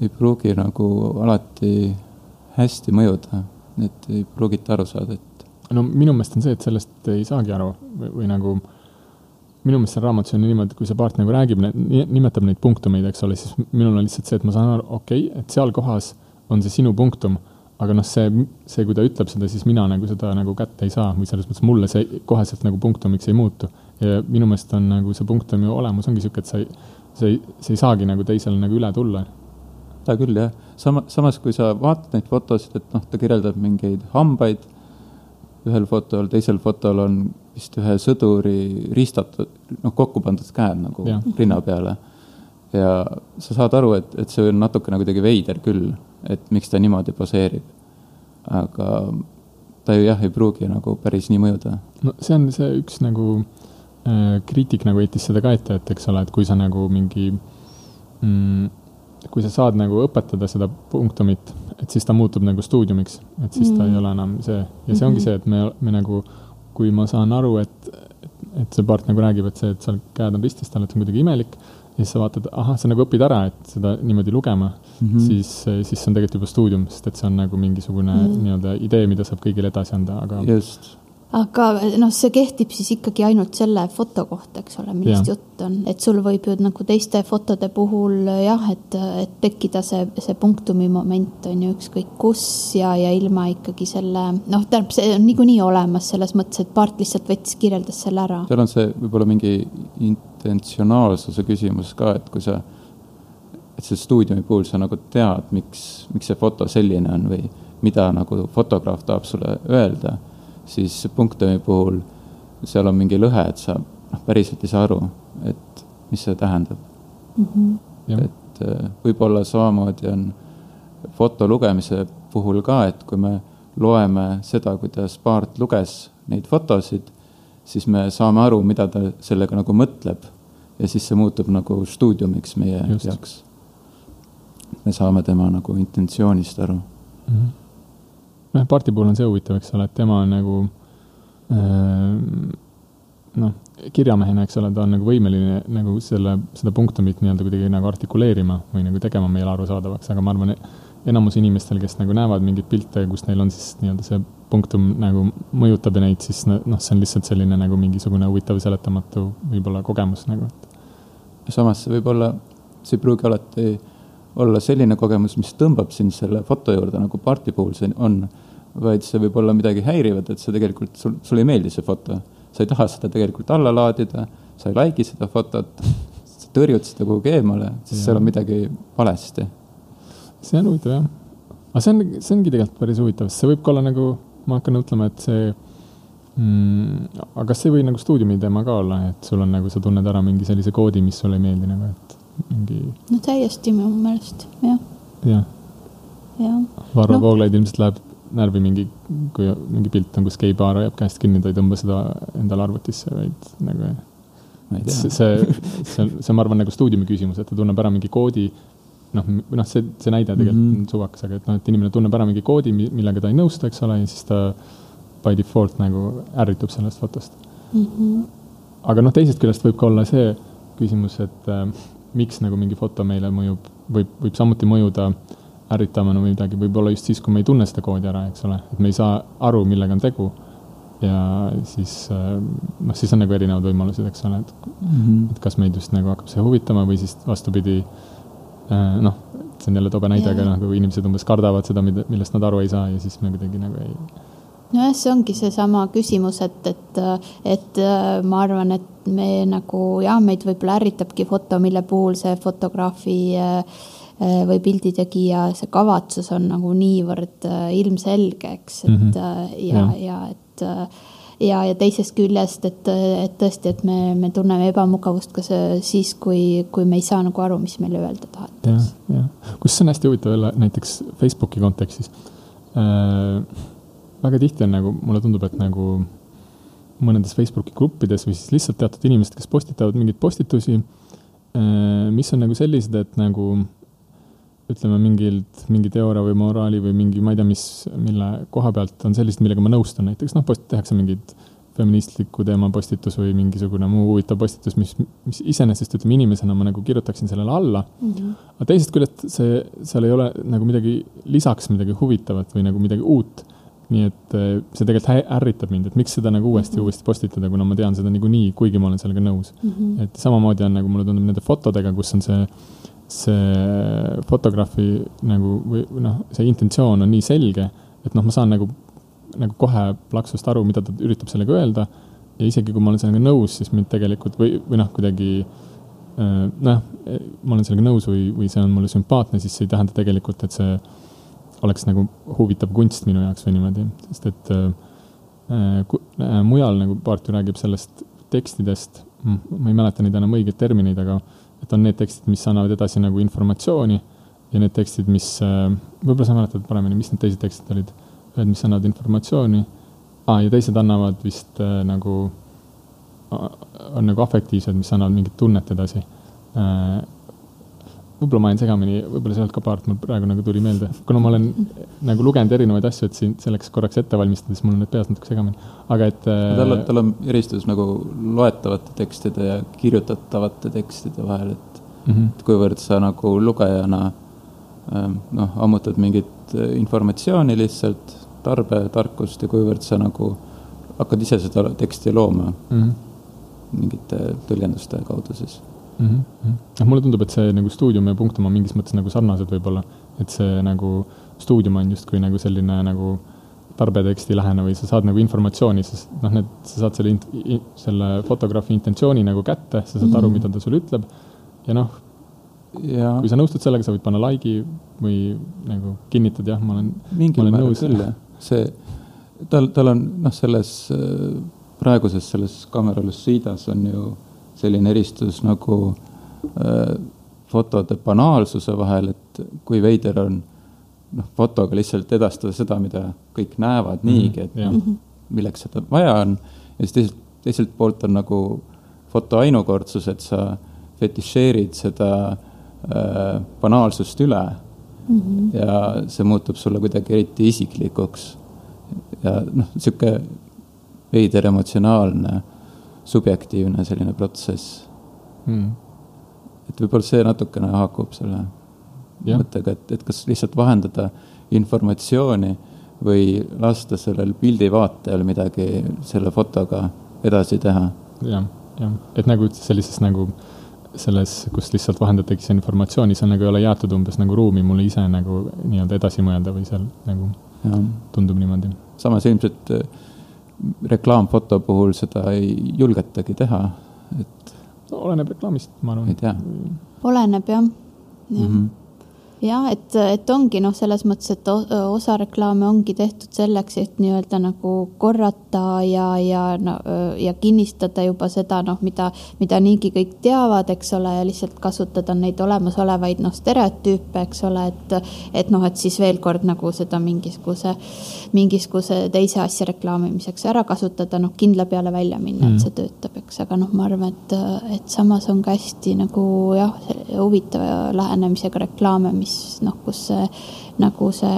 [SPEAKER 4] ei pruugi nagu alati hästi mõjuda, et ei pruugita aru saada, et
[SPEAKER 2] no minu meelest on see, et sellest ei saagi aru või, või nagu minu meelest seal raamatus on niimoodi, et kui see part nagu räägib, nimetab neid punktumeid, eks ole, siis minul on lihtsalt see, et ma saan aru, okei okay,, et seal kohas on see sinu punktum, aga noh, see, see, kui ta ütleb seda, siis mina nagu seda nagu kätte ei saa või selles mõttes mulle see koheselt nagu punktumiks ei muutu. ja minu meelest on nagu see punktum ju olemus ongi sihuke, et sa ei, sa ei, sa ei saagi nagu teisele nagu üle tulla.
[SPEAKER 4] seda küll jah, sama, samas kui sa vaatad neid fotosid, et noh, ta kirjeldab mingeid hambaid ühel fotol, teisel fotol on vist ühe sõduri ristatud, noh, kokku pandud käed nagu ja. rinna peale. ja sa saad aru, et, et see on natukene kuidagi veider küll, et miks ta niimoodi poseerib. aga ta ju jah, ei pruugi nagu päris nii mõjuda.
[SPEAKER 2] no see on see üks nagu äh, kriitik nagu heitis seda ka ette, et eks ole, et kui sa nagu mingi mm,, kui sa saad nagu õpetada seda punktumit, et siis ta muutub nagu stuudiumiks, et siis ta
[SPEAKER 3] Mm.
[SPEAKER 2] ei ole enam see ja see ongi see, et me, me nagu, kui ma saan aru, et, et see part nagu räägib, et see, et seal käed on ristis tal, et see on kuidagi imelik ja siis sa vaatad, ahah, sa nagu õpid ära, et seda niimoodi lugema mm,
[SPEAKER 4] Mhm.
[SPEAKER 2] -hmm. siis, siis see on tegelikult juba stuudium, sest et see on nagu mingisugune mm.
[SPEAKER 3] Mm.
[SPEAKER 2] nii-öelda idee, mida saab kõigile edasi anda, aga
[SPEAKER 4] just,
[SPEAKER 3] aga noh, see kehtib siis ikkagi ainult selle foto kohta, eks ole, millest
[SPEAKER 2] Jah.
[SPEAKER 3] jutt on, et sul võib ju nagu teiste fotode puhul jah, et, et tekkida see, see punktumi moment on ju ükskõik kus ja, ja ilma ikkagi selle noh, tähendab, see on niikuinii olemas selles mõttes, et Part lihtsalt võttis, kirjeldas selle ära.
[SPEAKER 4] seal on see võib-olla mingi intentsionaalsuse küsimus ka, et kui sa, et see stuudiumi puhul sa nagu tead, miks, miks see foto selline on või mida nagu fotograaf tahab sulle öelda, siis punktumi puhul seal on mingi lõhe, et sa noh, päriselt ei saa aru, et mis see tähendab.
[SPEAKER 2] jah,
[SPEAKER 4] et äh, võib-olla samamoodi on foto lugemise puhul ka, et kui me loeme seda, kuidas Paart luges neid fotosid, siis me saame aru, mida ta sellega nagu mõtleb ja siis see muutub nagu stuudiumiks meie
[SPEAKER 2] Just.
[SPEAKER 4] Jaoks. me saame tema nagu intentsioonist aru.
[SPEAKER 2] noh, parti puhul on see huvitav, eks ole, et tema on nagu äh, noh, kirjamehena, eks ole, ta on nagu võimeline nagu selle, seda punktumit nii-öelda kuidagi nagu artikuleerima või nagu tegema meile arusaadavaks, aga ma arvan, enamus inimestel, kes nagu näevad mingeid pilte, kus neil on siis nii-öelda see punktum nagu mõjutab neid, siis noh, see on lihtsalt selline nagu mingisugune huvitav seletamatu võib-olla kogemus nagu, et
[SPEAKER 4] samas see võib olla, see ei pruugi alati olla selline kogemus, mis tõmbab sind selle foto juurde, nagu Parti puhul see on, vaid see võib olla midagi häirivat, et see tegelikult, sul, sulle ei meeldi see foto. sa ei taha seda tegelikult alla laadida, sa ei like'i seda fotot, sa tõrjud seda kuhugi eemale, sest seal on midagi valesti.
[SPEAKER 2] see on huvitav jah. aga see on, see ongi tegelikult päris huvitav, sest see võib ka olla nagu, ma hakkan mõtlema, et see mm,, aga kas see ei või nagu stuudiumi teema ka olla, et sul on nagu, sa tunned ära mingi sellise koodi, mis sulle ei meeldi nagu, et mingi,
[SPEAKER 3] no täiesti minu meelest, jah.
[SPEAKER 2] jah.
[SPEAKER 3] jah.
[SPEAKER 2] Varro no. Vooglaid ilmselt läheb närvi mingi, kui mingi pilt on, kus geipaar hoiab käest kinni, ta ei tõmba seda endale arvutisse, vaid nagu see, see, see on, see on, ma arvan, nagu stuudiumi küsimus, et ta tunneb ära mingi koodi, noh, noh, see, see näide tegelikult mm -hmm. on suvakas, aga et noh, et inimene tunneb ära mingi koodi, millega ta ei nõustu, eks ole, ja siis ta by default nagu ärritub sellest fotost mm. -hmm. aga noh, teisest küljest võib ka olla see küsimus, et äh, miks nagu mingi foto meile mõjub, võib, võib samuti mõjuda ärritama või midagi, võib-olla just siis, kui me ei tunne seda koodi ära, eks ole, et me ei saa aru, millega on tegu ja siis äh, noh, siis on nagu erinevad võimalused, eks ole, et mm, -hmm. et kas meid just nagu hakkab see huvitama või siis vastupidi, äh, noh, see on jälle tobe näide, aga nagu inimesed umbes kardavad seda, mida, millest nad aru ei saa ja siis me kuidagi nagu ei.
[SPEAKER 3] Nojah, see ongi seesama küsimus, et, et, et äh, ma arvan, et me nagu jah, meid võib-olla ärritabki foto, mille puhul see fotograafi või pilditegija, see kavatsus on nagu niivõrd ilmselge, eks, et mm -hmm. ja, ja, et ja, ja teisest küljest, et, et tõesti, et me, me tunneme ebamugavust ka siis, kui, kui me ei saa nagu aru, mis meile öelda tahetakse.
[SPEAKER 2] jah, jah, kus see on hästi huvitav jälle näiteks Facebooki kontekstis äh,. Väga tihti on nagu, mulle tundub, et nagu mõnedes Facebooki gruppides või siis lihtsalt teatud inimesed, kes postitavad mingeid postitusi äh,, mis on nagu sellised, et nagu ütleme, mingilt, mingi teooria või moraali või mingi, ma ei tea, mis, mille koha pealt on sellised, millega ma nõustun, näiteks noh, post-, tehakse mingid feministliku teema postitus või mingisugune muu huvitav postitus, mis, mis iseenesest ütleme inimesena ma nagu kirjutaksin sellele alla mm. -hmm. aga teisest küljest see, seal ei ole nagu midagi lisaks midagi huvitavat või nagu midagi uut. Nii et eh, see tegelikult ärritab mind, et miks seda nagu uuesti ja -hmm. uuesti postitada, kuna ma tean seda niikuinii, kuigi ma olen sellega nõus mm. -hmm. et samamoodi on nagu mulle tundub nende fotodega, kus on see see fotograafi nagu või noh, see intentsioon on nii selge, et noh, ma saan nagu, nagu kohe plaksust aru, mida ta üritab sellega öelda. ja isegi kui ma olen sellega nõus, siis mind tegelikult või, või noh, kuidagi äh, noh, ma olen sellega nõus või, või see on mulle sümpaatne, siis see ei tähenda tegelikult, et see oleks nagu huvitav kunst minu jaoks või niimoodi, sest et äh, äh, mujal nagu Paart ju räägib sellest tekstidest, ma ei mäleta neid enam õigeid termineid, aga et on need tekstid, mis annavad edasi nagu informatsiooni ja need tekstid, mis, äh, võib-olla sa mäletad paremini, mis need teised tekstid olid, ühed, mis annavad informatsiooni ah,, ja teised annavad vist äh, nagu, on nagu afektiivsed, mis annavad mingit tunnet edasi. Äh, võib-olla ma jäin segamini, võib-olla olnud ka part, mul praegu nagu tuli meelde, kuna ma olen nagu lugenud erinevaid asju, et siin selleks korraks ette valmistades mul on need peas natuke segamini, aga et
[SPEAKER 4] äh.... tal on, tal on eristus nagu loetavate tekstide ja kirjutatavate tekstide vahel, et mm, -hmm. et kuivõrd sa nagu lugejana ähm, noh, ammutad mingit äh, informatsiooni lihtsalt, tarbetarkust ja kuivõrd sa nagu hakkad ise seda teksti looma mm -hmm. mingite tõlgenduste kaudu siis
[SPEAKER 2] mm. -hmm. mulle tundub, et see nagu stuudium ja punktum on mingis mõttes nagu sarnased võib-olla, et see nagu stuudium on justkui nagu selline nagu tarbeteksti lähene või sa saad nagu informatsiooni, sest noh, need, sa saad selle, selle fotograafi intentsiooni nagu kätte, sa saad aru, mhm. mida ta sulle ütleb ja noh, kui sa nõustud sellega, sa võid panna like'i või nagu kinnitad, jah, ma olen,
[SPEAKER 4] olen nõus. küll, jah, see, tal, tal on noh, selles praeguses selles kaamera Lucidas on ju selline eristus nagu äh, fotode banaalsuse vahel, et kui veider on noh, fotoga lihtsalt edastada seda, mida kõik näevad mm -hmm. niigi, et yeah. noh, milleks seda vaja on. ja siis teiselt, teiselt poolt on nagu foto ainukordsus, et sa fetišeerid seda äh, banaalsust üle mm. -hmm. ja see muutub sulle kuidagi eriti isiklikuks. ja noh, sihuke veider emotsionaalne subjektiivne selline protsess mm.. et võib-olla see natukene haakub selle ja. mõttega, et, et kas lihtsalt vahendada informatsiooni või lasta sellel pildivaatajal midagi selle fotoga edasi teha
[SPEAKER 2] ja,. jah, jah, et nagu sellises nagu selles, kus lihtsalt vahendatakse informatsiooni, see nagu ei ole jäetud umbes nagu ruumi mulle ise nagu nii-öelda edasi mõelda või seal nagu ja. tundub niimoodi.
[SPEAKER 4] samas ilmselt reklaamfoto puhul seda ei julgetagi teha, et
[SPEAKER 2] no,. oleneb reklaamist, ma arvan.
[SPEAKER 3] oleneb jah, jah mm. -hmm. Jah, et, et ongi noh, selles mõttes, et osa reklaame ongi tehtud selleks, et nii-öelda nagu korrata ja, ja no, ja kinnistada juba seda noh, mida, mida niigi kõik teavad, eks ole, ja lihtsalt kasutada neid olemasolevaid noh, stereotüüpe, eks ole, et, et noh, et siis veel kord nagu seda mingisuguse, mingisuguse teise asja reklaamimiseks ära kasutada, noh, kindla peale välja minna mm., et see töötab, eks, aga noh, ma arvan, et, et samas on ka hästi nagu jah, huvitava lähenemisega reklaame, mis mis noh, kus nagu see,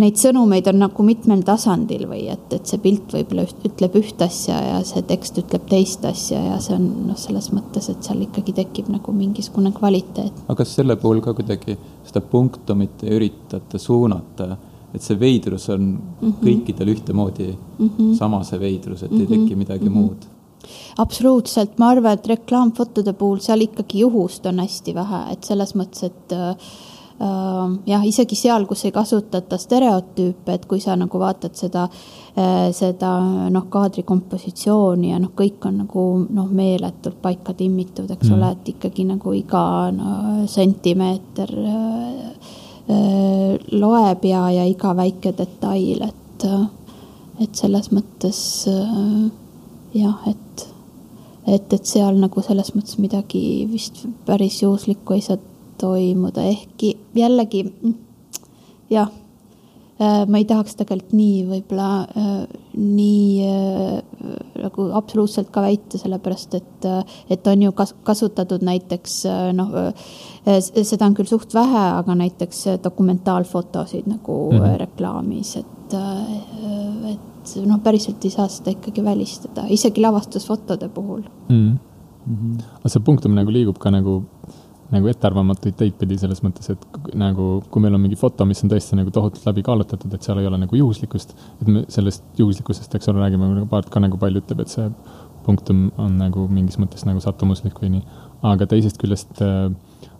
[SPEAKER 3] neid sõnumeid on nagu mitmel tasandil või et, et see pilt võib-olla ütleb üht asja ja see tekst ütleb teist asja ja see on noh, selles mõttes, et seal ikkagi tekib nagu mingisugune kvaliteet.
[SPEAKER 4] aga kas selle puhul ka kuidagi seda punktumit ei üritata suunata, et see veidrus on mm -hmm. kõikidel ühtemoodi mm -hmm. sama see veidrus, et mm -hmm. ei teki midagi mm -hmm. muud
[SPEAKER 3] absoluutselt, ma arvan, et reklaamfotode puhul seal ikkagi juhust on hästi vähe, et selles mõttes, et äh, jah, isegi seal, kus ei kasutata stereotüüpe, et kui sa nagu vaatad seda äh,, seda noh, kaadri kompositsiooni ja noh, kõik on nagu noh, meeletult paika timmitud, eks mm. ole, et ikkagi nagu iga no, sentimeeter äh, äh, loeb ja, ja iga väike detail, et, et selles mõttes äh, jah, et, et, et seal nagu selles mõttes midagi vist päris juhuslikku ei saa toimuda, ehkki jällegi jah, äh, ma ei tahaks tegelikult nii võib-olla äh, nii äh, nagu absoluutselt ka väita, sellepärast et, et on ju kas-, kasutatud näiteks noh, seda on küll suht vähe, aga näiteks dokumentaalfotosid nagu mm -hmm. reklaamis, et, et et noh, päriselt ei saa seda ikkagi välistada, isegi lavastusfotode puhul mm.
[SPEAKER 2] Mm -hmm. aga see punktum nagu liigub ka nagu, nagu ettearvamatuid teid pidi selles mõttes, et nagu kui meil on mingi foto, mis on tõesti nagu tohutult läbi kaalutletud, et seal ei ole nagu juhuslikkust, et me sellest juhuslikkusest, eks ole, räägime, nagu Paart ka nagu palju ütleb, et see punktum on nagu mingis mõttes nagu sattumuslik või nii. aga teisest küljest äh,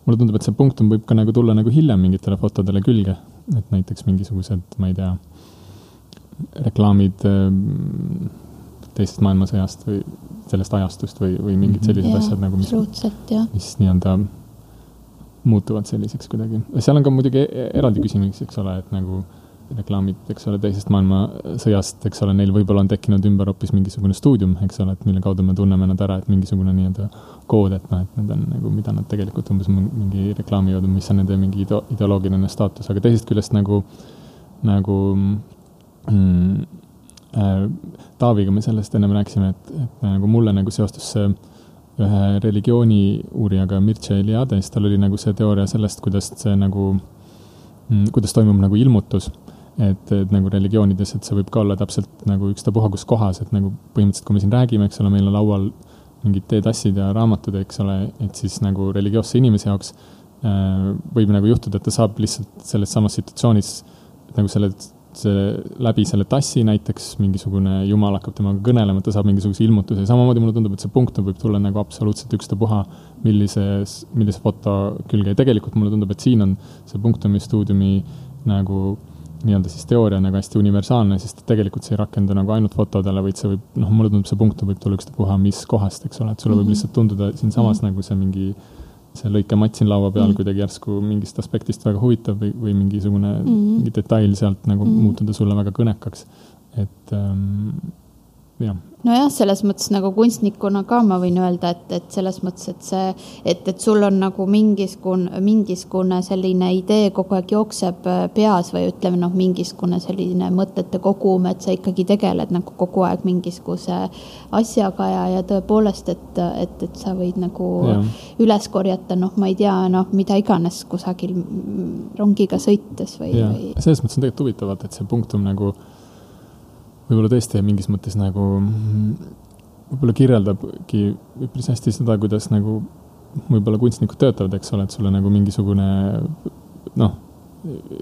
[SPEAKER 2] mulle tundub, et see punktum võib ka nagu tulla nagu hiljem mingitele fotodele külge, et näiteks mingisugused, ma ei tea reklaamid ähm, teisest maailmasõjast või sellest ajastust või, või mingid mhm. sellised ja, asjad nagu, mis, mis nii-öelda muutuvad selliseks kuidagi. seal on ka muidugi e-, eraldi küsimus, eks ole, et nagu reklaamid, eks ole, teisest maailmasõjast, eks ole, neil võib-olla on tekkinud ümber hoopis mingisugune stuudium, eks ole, et mille kaudu me tunneme nad ära, et mingisugune nii-öelda kood, et noh, et need on nagu, mida nad tegelikult umbes mingi reklaamivad, mis on nende mingi ideoloogiline staatus, aga teisest küljest nagu, nagu Taaviga me sellest ennem rääkisime, et, et nagu mulle nagu seostus see ühe religiooni uurijaga Mircea Eliades, tal oli nagu see teooria sellest, kuidas see nagu mm,, kuidas toimub nagu ilmutus. et, et nagu religioonides, et see võib ka olla täpselt nagu ükstapuha kus kohas, et nagu põhimõtteliselt, kui me siin räägime, eks ole, meil on laual mingid teetassid ja raamatud, eks ole, et siis nagu religioosse inimese jaoks äh, võib nagu juhtuda, et ta saab lihtsalt selles samas situatsioonis nagu selle see läbi selle tassi näiteks mingisugune jumal hakkab temaga kõnelema, ta saab mingisuguse ilmutuse ja samamoodi mulle tundub, et see punktum võib tulla nagu absoluutselt ükstapuha, millises, millise foto külge ja tegelikult mulle tundub, et siin on see punktumi stuudiumi nagu nii-öelda siis teooria nagu hästi universaalne, sest tegelikult see ei rakendu nagu ainult fotodele, vaid see võib, noh, mulle tundub, see punktum võib tulla ükstapuha mis kohast, eks ole, et sulle mm -hmm. võib mhm. lihtsalt tunduda siinsamas mm -hmm. nagu see mingi see lõikematt siin laua peal mm. kuidagi järsku mingist aspektist väga huvitav või, või mingisugune mm. mingi detail sealt nagu mm. muutuda sulle väga kõnekaks. et ähm,
[SPEAKER 3] nojah, selles mõttes nagu kunstnikuna ka ma võin öelda, et, et selles mõttes, et see, et, et sul on nagu mingisugune, mingisugune selline idee kogu aeg jookseb äh, peas või ütleme noh, mingisugune selline mõtete kogum, et sa ikkagi tegeled nagu kogu aeg mingisuguse asjaga ja, ja tõepoolest, et, et, et sa võid nagu ja. üles korjata, noh, ma ei tea, noh, mida iganes kusagil rongiga sõites või, või.
[SPEAKER 2] selles mõttes on tegelikult huvitav, et see punktum nagu võib-olla tõesti mingis mõttes nagu võib-olla kirjeldabki üpris hästi seda, kuidas nagu võib-olla kunstnikud töötavad, eks ole, et sulle nagu mingisugune noh,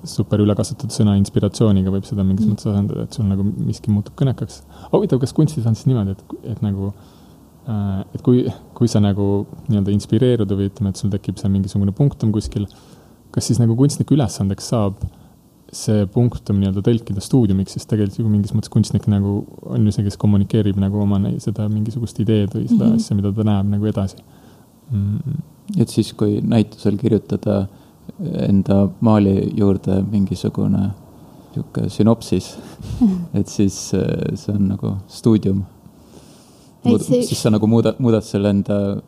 [SPEAKER 2] super ülekasutatud sõna inspiratsiooniga võib seda mingis mm. mõttes asendada, et sul nagu miski muutub kõnekaks. huvitav, kas kunstis on siis niimoodi, et, et nagu äh, et kui, kui sa nagu nii-öelda inspireerud või ütleme, et sul tekib seal mingisugune punktum kuskil, kas siis nagu kunstniku ülesandeks saab äh, see punkt on nii-öelda tõlkida stuudiumiks, sest tegelikult ju mingis mõttes kunstnik nagu on ju see, kes kommunikeerib nagu oma seda mingisugust ideed või seda mm -hmm. asja, mida ta näeb nagu edasi
[SPEAKER 4] mm.. et siis, kui näitusel kirjutada enda maali juurde mingisugune niisugune sünopsis, et siis äh, see on nagu stuudium. Siis sa nagu muudad, muudad selle enda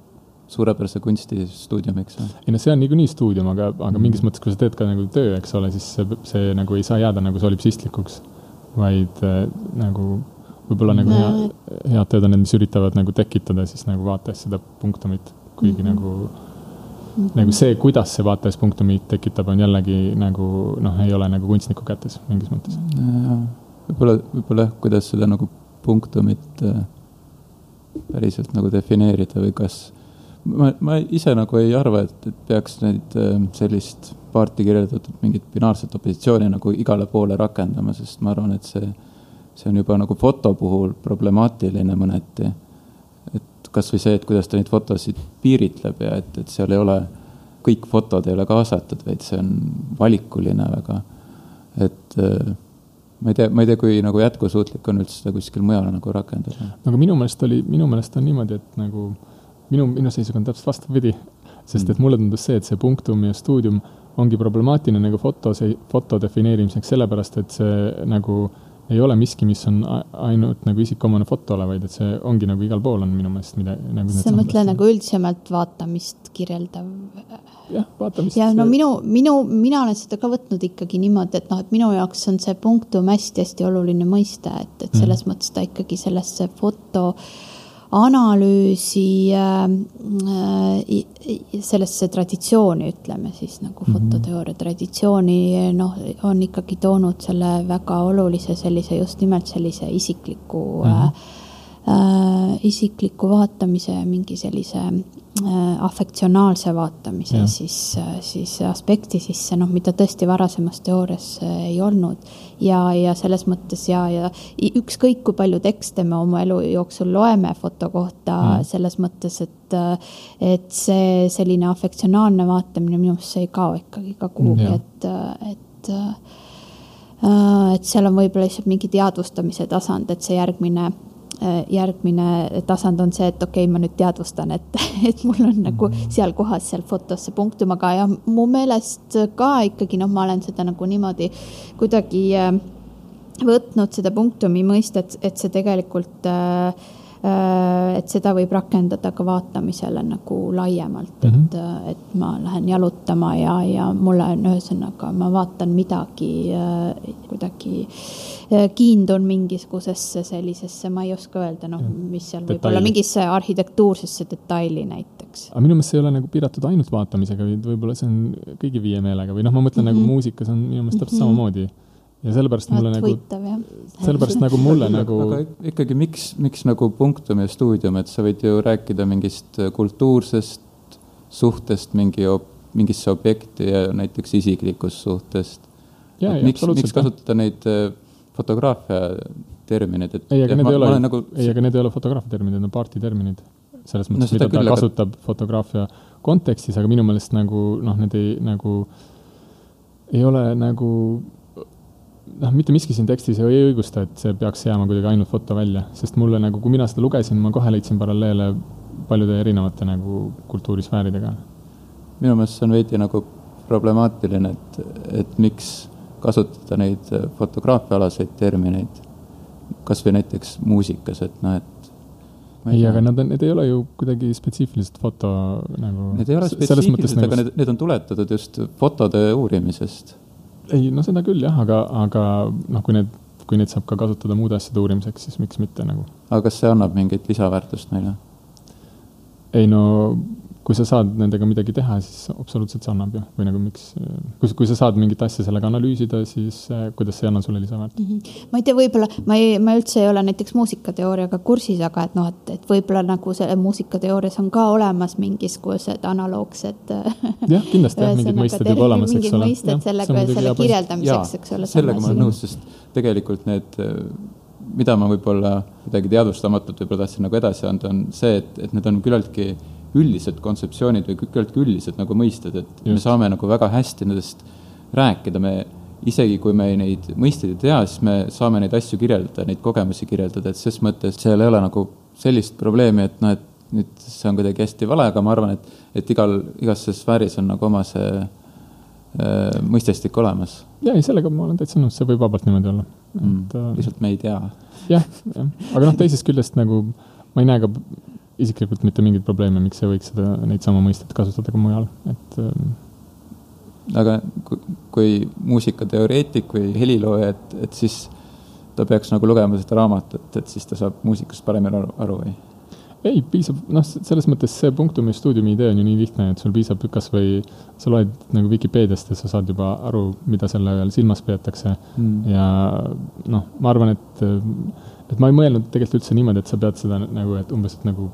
[SPEAKER 4] suurepärase kunsti stuudiumiks või?
[SPEAKER 2] ei no see on niikuinii stuudium, aga, aga mm. mingis mõttes, kui sa teed ka nagu töö, eks ole, siis see, see nagu ei saa jääda nagu solipsistlikuks, vaid äh, nagu võib-olla nagu hea, head tööd on need, mis üritavad nagu tekitada siis nagu vaates seda punktumit, kuigi mm -hmm. nagu mm -hmm. nagu see, kuidas see vaates punktumit tekitab, on jällegi nagu noh, ei ole nagu kunstniku kätes mingis mõttes.
[SPEAKER 4] võib-olla, võib-olla jah, kuidas seda nagu punktumit äh, päriselt nagu defineerida või kas ma, ma ise nagu ei arva, et, et peaks neid äh, sellist paarti kirjeldatud mingit binaarset opositsiooni nagu igale poole rakendama, sest ma arvan, et see see on juba nagu foto puhul problemaatiline mõneti. et kasvõi see, et kuidas ta neid fotosid piiritleb ja et, et seal ei ole, kõik fotod ei ole kaasatud, vaid see on valikuline väga. et äh, ma ei tea, ma ei tea, kui nagu jätkusuutlik on üldse seda kuskil mujal nagu rakendada.
[SPEAKER 2] aga minu meelest oli, minu meelest on niimoodi, et nagu minu, minu seisukoht on täpselt vastupidi. sest et mm. mulle tundus see, et see punktum ja stuudium ongi problemaatiline nagu foto, foto defineerimiseks, sellepärast et see nagu ei ole miski, mis on ainult nagu isikuomane fotole, vaid et see ongi nagu igal pool on minu meelest mida nagu.
[SPEAKER 3] sa mõtled nagu üldisemalt vaatamist kirjeldav?
[SPEAKER 2] jah, vaatamist.
[SPEAKER 3] ja no minu, minu, mina olen seda ka võtnud ikkagi niimoodi, et noh, et minu jaoks on see punktum hästi-hästi oluline mõiste, et, et selles mm. mõttes ta ikkagi sellesse foto äh, analüüsi äh, äh, sellesse traditsiooni, ütleme siis nagu -hmm. fototeooria traditsiooni, noh, on ikkagi toonud selle väga olulise sellise just nimelt sellise isikliku mm, -hmm. Äh, isikliku vaatamise mingi sellise äh, afektsionaalse vaatamise ja. siis, siis aspekti sisse, noh, mida tõesti varasemas teoorias ei olnud ja, ja selles mõttes ja, ja ükskõik, kui palju tekste me oma elu jooksul loeme foto kohta mm., selles mõttes, et, et see selline afektsionaalne vaatamine minu arust see ei kao ikkagi ka kuhugi et, et et seal on võib-olla lihtsalt mingi teadvustamise tasand, et see järgmine Äh, järgmine tasand on see, et okei okay,, ma nüüd teadvustan, et, et mul on nagu mhm. seal kohas seal fotos see punktum, aga jah, mu meelest ka ikkagi noh, ma olen seda nagu niimoodi kuidagi äh, võtnud seda punktumi mõistet, et see tegelikult äh, Äh, et seda võib rakendada ka vaatamisele nagu laiemalt mm, -hmm. et, äh, et ma lähen jalutama ja, ja mulle on ühesõnaga, ma vaatan midagi äh, kuidagi kiindun mingisugusesse sellisesse, ma ei oska öelda, noh, mis seal võib olla, mingisse arhitektuursesse detaili näiteks.
[SPEAKER 2] aga minu meelest see ei ole nagu piiratud ainult vaatamisega, vaid võib-olla see on kõigi viie meelega või noh, ma mõtlen mm -hmm. nagu muusikas on minu meelest täpselt mm -hmm. samamoodi ja sellepärast mulle nagu, sellepärast nagu mulle nagu.
[SPEAKER 4] aga ikkagi, miks, miks nagu punktum ja stuudium, et sa võid ju rääkida mingist kultuursest suhtest mingi, mingisse objekti ja näiteks isiklikust suhtest. miks, miks kasutada neid äh, fotograafia termineid,
[SPEAKER 2] et. ei, aga need ei ole, nagu... ei, aga need ei ole fotograafia terminid, need on party terminid. selles mõttes no,, mida ta küll, kasutab aga... fotograafia kontekstis, aga minu meelest nagu noh, need ei nagu, ei ole nagu noh, mitte miski siin tekstis ei õigusta, et see peaks jääma kuidagi ainult foto välja, sest mulle nagu, kui mina seda lugesin, ma kohe leidsin paralleele paljude erinevate nagu kultuurisfääridega.
[SPEAKER 4] minu meelest see on veidi nagu problemaatiline, et, et miks kasutada neid fotograafiaalaseid termineid, kas või näiteks muusikas, et noh, et
[SPEAKER 2] ei, aga nad on, need ei ole ju kuidagi spetsiifiliselt foto nagu.
[SPEAKER 4] Need ei ole spetsiifilised, aga nagu... need, need on tuletatud just fotode uurimisest
[SPEAKER 2] ei, no seda küll jah, aga, aga noh, kui need, kui neid saab ka kasutada muude asjade uurimiseks, siis miks mitte nagu.
[SPEAKER 4] aga kas see annab mingit lisaväärtust meile?
[SPEAKER 2] ei no kui sa saad nendega midagi teha, siis absoluutselt see annab ju, või nagu miks, kui, kui sa saad mingit asja sellega analüüsida, siis eh, kuidas see ei anna sulle lisaväärtust mm?
[SPEAKER 3] -hmm. ma ei tea, võib-olla ma ei, ma üldse ei ole näiteks muusikateooriaga kursis, aga et noh, et, et võib-olla nagu selle muusikateoorias on ka olemas mingisugused analoogsed.
[SPEAKER 2] jah, kindlasti jah, mingid mõisted juba olemas,
[SPEAKER 3] eks ole. mingid mõisted sellega, selle kirjeldamiseks, eks ole.
[SPEAKER 4] sellega ma olen nõus, sest tegelikult need mida ma võib-olla kuidagi teadvustamatult võib-olla tahtsin nagu edasi anda, on see, et, et need on küllaltki üldised kontseptsioonid või küllaltki üldised nagu mõisted, et Just. me saame nagu väga hästi nendest rääkida, me isegi kui me neid mõisteid ei tea, siis me saame neid asju kirjeldada, neid kogemusi kirjeldada, et ses mõttes seal ei ole nagu sellist probleemi, et noh, et nüüd see on kuidagi hästi vale, aga ma arvan, et, et igal, igas sfääris on nagu oma see äh, mõistestik olemas.
[SPEAKER 2] ja ei, sellega ma olen täitsa nõus, see võib vabalt niimoodi olla
[SPEAKER 4] mm,. lihtsalt me ei tea.
[SPEAKER 2] jah, jah, aga noh, teisest küljest nagu ma ei näe ka isiklikult mitte mingeid probleeme, miks ei võiks seda, neid sama mõistet kasutada ka mujal, et ähm,
[SPEAKER 4] aga kui, kui muusikateoreetik või helilooja, et, et siis ta peaks nagu lugema seda raamatut, et siis ta saab muusikast paremini aru, aru või?
[SPEAKER 2] ei, piisab, noh, selles mõttes see Punktumi stuudiumi idee on ju nii lihtne, et sul piisab kasvõi, sa loed nagu Vikipeediast ja sa saad juba aru, mida selle all silmas peetakse mm. ja noh, ma arvan, et, et ma ei mõelnud tegelikult üldse niimoodi, et sa pead seda nagu, et umbes, et nagu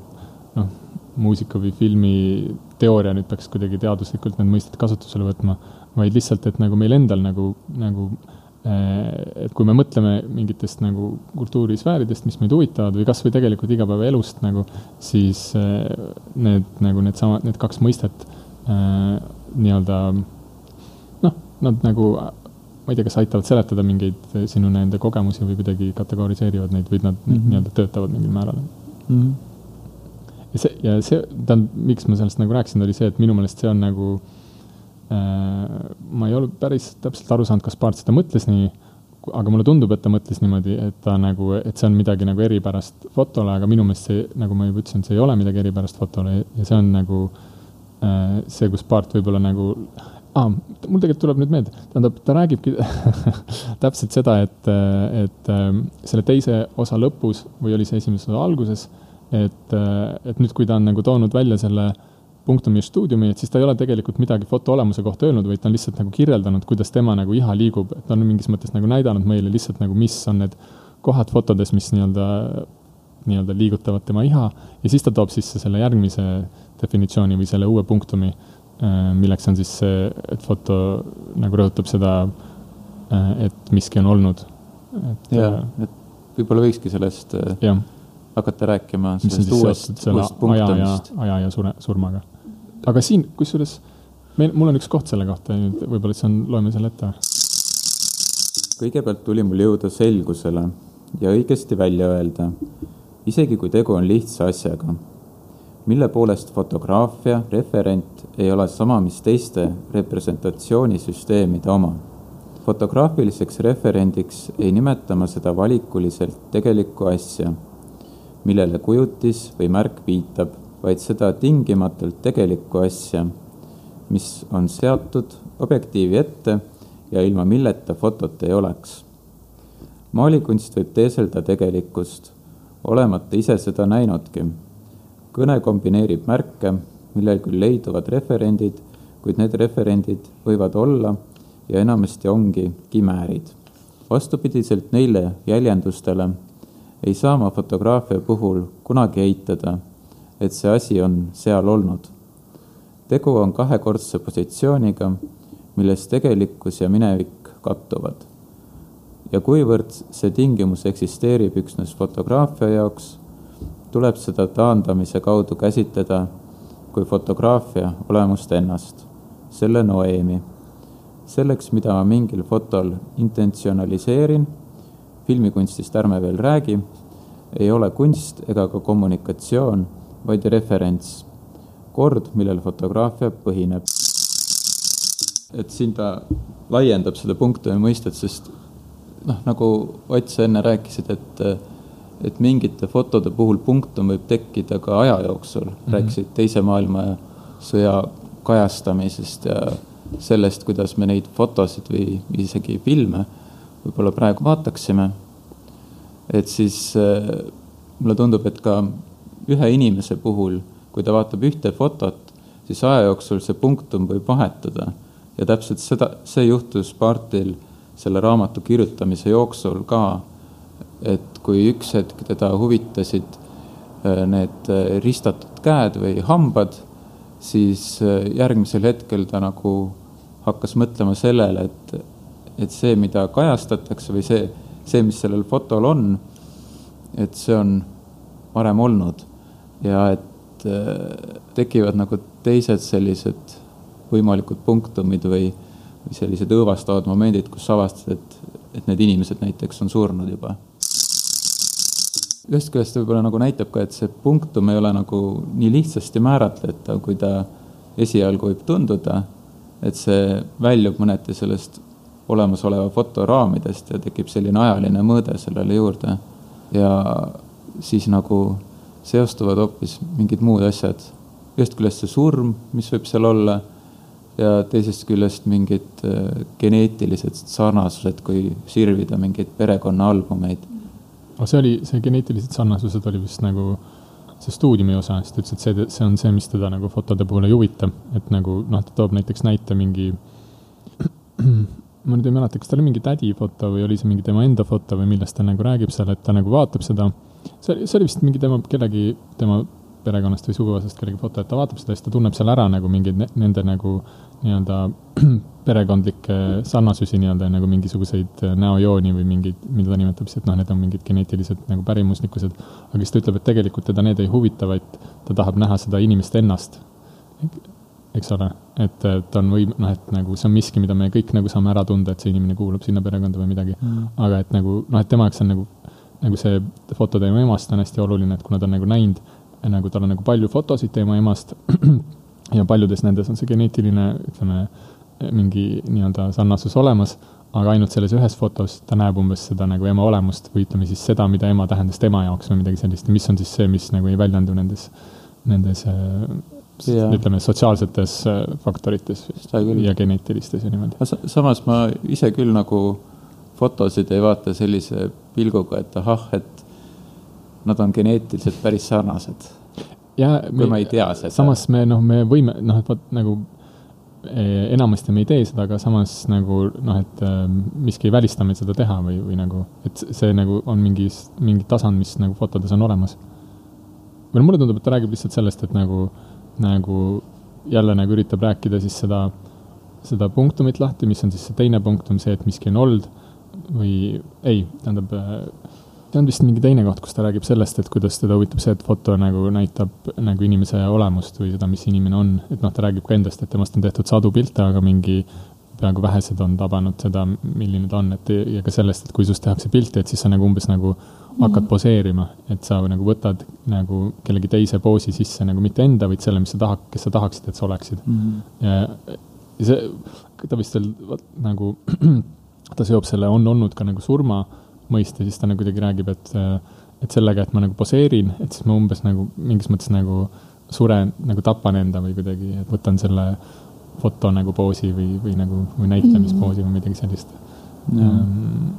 [SPEAKER 2] noh, muusika või filmi teooria nüüd peaks kuidagi teaduslikult need mõisted kasutusele võtma, vaid lihtsalt, et nagu meil endal nagu, nagu Äh, et kui me mõtleme mingitest nagu kultuurisfääridest, mis meid huvitavad või kasvõi tegelikult igapäevaelust nagu, siis äh, need nagu needsamad, need kaks mõistet äh, nii-öelda noh, nad nagu, ma ei tea, kas aitavad seletada mingeid sinu nende kogemusi või kuidagi kategoriseerivad neid või nad mm -hmm. nii-öelda töötavad mingil määral mm. -hmm. Ja see, ja see, tähendab, miks ma sellest nagu rääkisin, oli see, et minu meelest see on nagu äh, Äh, ma ei ole päris täpselt aru saanud, kas Paart seda mõtles nii, aga mulle tundub, et ta mõtles niimoodi, et ta nagu, et see on midagi nagu eripärast fotole, aga minu meelest see, nagu ma juba ütlesin, see ei ole midagi eripärast fotole ja see on nagu äh, see, kus Paart võib-olla nagu ah,, mul tegelikult tuleb nüüd meelde, tähendab, ta räägibki täpselt seda, et, et ähm, selle teise osa lõpus või oli see esimese osa alguses, et, et nüüd, kui ta on nagu toonud välja selle äh, Punktumi stuudiumi, et siis ta ei ole tegelikult midagi foto olemuse kohta öelnud, vaid ta on lihtsalt nagu kirjeldanud, kuidas tema nagu iha liigub, et ta on mingis mõttes nagu näidanud meile lihtsalt nagu, mis on need kohad fotodes, mis nii-öelda, nii-öelda liigutavad tema iha ja siis ta toob sisse selle järgmise definitsiooni või selle uue punktumi, äh, milleks on siis see, et foto nagu rõhutab seda, äh, et miski on olnud.
[SPEAKER 4] äh, et võib-olla võikski sellest ja. Hakata rääkima, sellest uuest, uuest
[SPEAKER 2] punktumist. aja ja, aja ja sure, surmaga aga siin, kusjuures meil, mul on üks koht selle kohta võib-olla siis on, loeme selle ette.
[SPEAKER 4] kõigepealt tuli mul jõuda selgusele ja õigesti välja öelda, isegi kui tegu on lihtsa asjaga, mille poolest fotograafia referent ei ole sama, mis teiste representatsioonisüsteemide oma. fotograafiliseks referendiks ei nimeta ma seda valikuliselt tegelikku asja, millele kujutis või märk viitab vaid seda tingimatult tegelikku asja, mis on seatud objektiivi ette ja ilma milleta fotot ei oleks. maalikunst võib teeselda tegelikkust, olemata ise seda näinudki. kõne kombineerib märke, millel küll leiduvad referendid, kuid need referendid võivad olla ja enamasti ongi kimäärid. vastupidiselt neile jäljendustele ei saa ma fotograafia puhul kunagi eitada et see asi on seal olnud. tegu on kahekordse positsiooniga, milles tegelikkus ja minevik kattuvad. ja kuivõrd see tingimus eksisteerib üksnes fotograafia jaoks, tuleb seda taandamise kaudu käsitleda kui fotograafia olemust ennast, selle noeemi. selleks, mida ma mingil fotol intentsionaliseerin, filmikunstist ärme veel räägi, ei ole kunst ega ka kommunikatsioon vaid referents, kord, millel fotograafia põhineb. et siin ta laiendab seda punktumi mõistet, sest noh, nagu Ott, sa enne rääkisid, et et mingite fotode puhul punktum võib tekkida ka aja jooksul mm, -hmm. rääkisid Teise maailmasõja kajastamisest ja sellest, kuidas me neid fotosid või isegi filme võib-olla praegu vaataksime. et siis äh, mulle tundub, et ka ühe inimese puhul, kui ta vaatab ühte fotot, siis aja jooksul see punktum võib vahetuda. ja täpselt seda, see juhtus Bartil selle raamatu kirjutamise jooksul ka, et kui üks hetk teda huvitasid äh, need äh, ristatud käed või hambad, siis järgmisel hetkel ta nagu hakkas mõtlema sellele, et, et see, mida kajastatakse või see, see, mis sellel fotol on, et see on varem olnud ja et äh, tekivad nagu teised sellised võimalikud punktumid või, või sellised õõvastavad momendid, kus avastad, et, et need inimesed näiteks on surnud juba. ühest küljest võib-olla nagu näitab ka, et see punktum ei ole nagu nii lihtsasti määratletav, kui ta esialgu võib tunduda. et see väljub mõneti sellest olemasoleva foto raamidest ja tekib selline ajaline mõõde sellele juurde. ja siis nagu seostuvad hoopis mingid muud asjad. ühest küljest see surm, mis võib seal olla ja teisest küljest mingid äh, geneetilised sarnasused, kui sirvida mingeid perekonnaalbumeid.
[SPEAKER 2] aga see oli, see geneetilised sarnasused oli vist nagu see stuudiumi osa, siis ta ütles, et see, see on see, mis teda nagu fotode puhul ei huvita, et nagu noh, ta toob näiteks näite mingi ma nüüd ei mäleta, kas ta oli mingi tädifoto või oli see mingi tema enda foto või millest ta nagu räägib seal, et ta nagu vaatab seda. see oli, see oli vist mingi tema, kellegi, tema perekonnast või suguvõsast kellegi foto, et ta vaatab seda siis ta tunneb seal ära nagu mingeid nende nagu nii-öelda perekondlikke sarnasusi nii-öelda nagu mingisuguseid näojooni või mingeid, mida ta nimetab siis, et noh, need on mingid geneetilised nagu pärimuslikkused. aga siis ta ütleb, et tegelikult teda need ei huvita, vaid ta tahab näha seda inimest ennast. Eks ole, et ta on võim-, noh, et nagu see on miski, mida me kõik nagu saame ära tunda, et see inimene kuulub sinna perekonda või midagi. Mm.. aga et nagu noh, et tema jaoks on nagu, nagu see foto tema emast on hästi oluline, et kuna ta on nagu näinud, nagu tal on nagu palju fotosid tema emast ja paljudes nendes on see geneetiline, ütleme, mingi nii-öelda sarnasus olemas, aga ainult selles ühes fotos ta näeb umbes seda nagu ema olemust või ütleme siis seda, mida ema tähendas tema jaoks või midagi sellist. Ja mis on siis see, mis nagu ei väljendu nendes, nendes ja. ütleme, sotsiaalsetes äh, faktorites ja geneetilistes ja niimoodi.
[SPEAKER 4] samas ma ise küll nagu fotosid ei vaata sellise pilguga, et ahah, et nad on geneetiliselt päris sarnased kui ma ei tea seda.
[SPEAKER 2] samas me noh, me võime noh, et vot nagu e, enamasti me ei tee seda, aga samas nagu noh, et äh, miski ei välista meil seda teha või, või nagu, et see nagu on mingi, mingi tasand, mis nagu fotodes on olemas. või no mulle tundub, et ta räägib lihtsalt sellest, et nagu, nagu jälle nagu üritab rääkida siis seda, seda punktumit lahti, mis on siis see teine punktum, see, et miski on olnud või ei, tähendab see on vist mingi teine koht, kus ta räägib sellest, et kuidas teda huvitab see, et foto nagu näitab nagu inimese olemust või seda, mis inimene on. et noh, ta räägib ka endast, et temast on tehtud sadu pilte, aga mingi peaaegu vähesed on tabanud seda, milline ta on, et ja ka sellest, et kui sinust tehakse pilti, et siis sa nagu umbes nagu hakkad mm poseerima, et sa nagu võtad nagu kellegi teise poosi sisse nagu mitte enda, vaid selle, mis sa tahad, kes sa tahaksid, et sa oleksid mm. -hmm. ja, see, ta vist veel nagu, ta seob selle on olnud ka nagu surma mõiste, siis ta nagu kuidagi räägib, et, et sellega, et ma nagu poseerin, et siis ma umbes nagu mingis mõttes nagu suren, nagu tapan enda või kuidagi, et võtan selle foto nagu poosi või, või nagu, või näitlemispoosi või midagi sellist.
[SPEAKER 4] Um,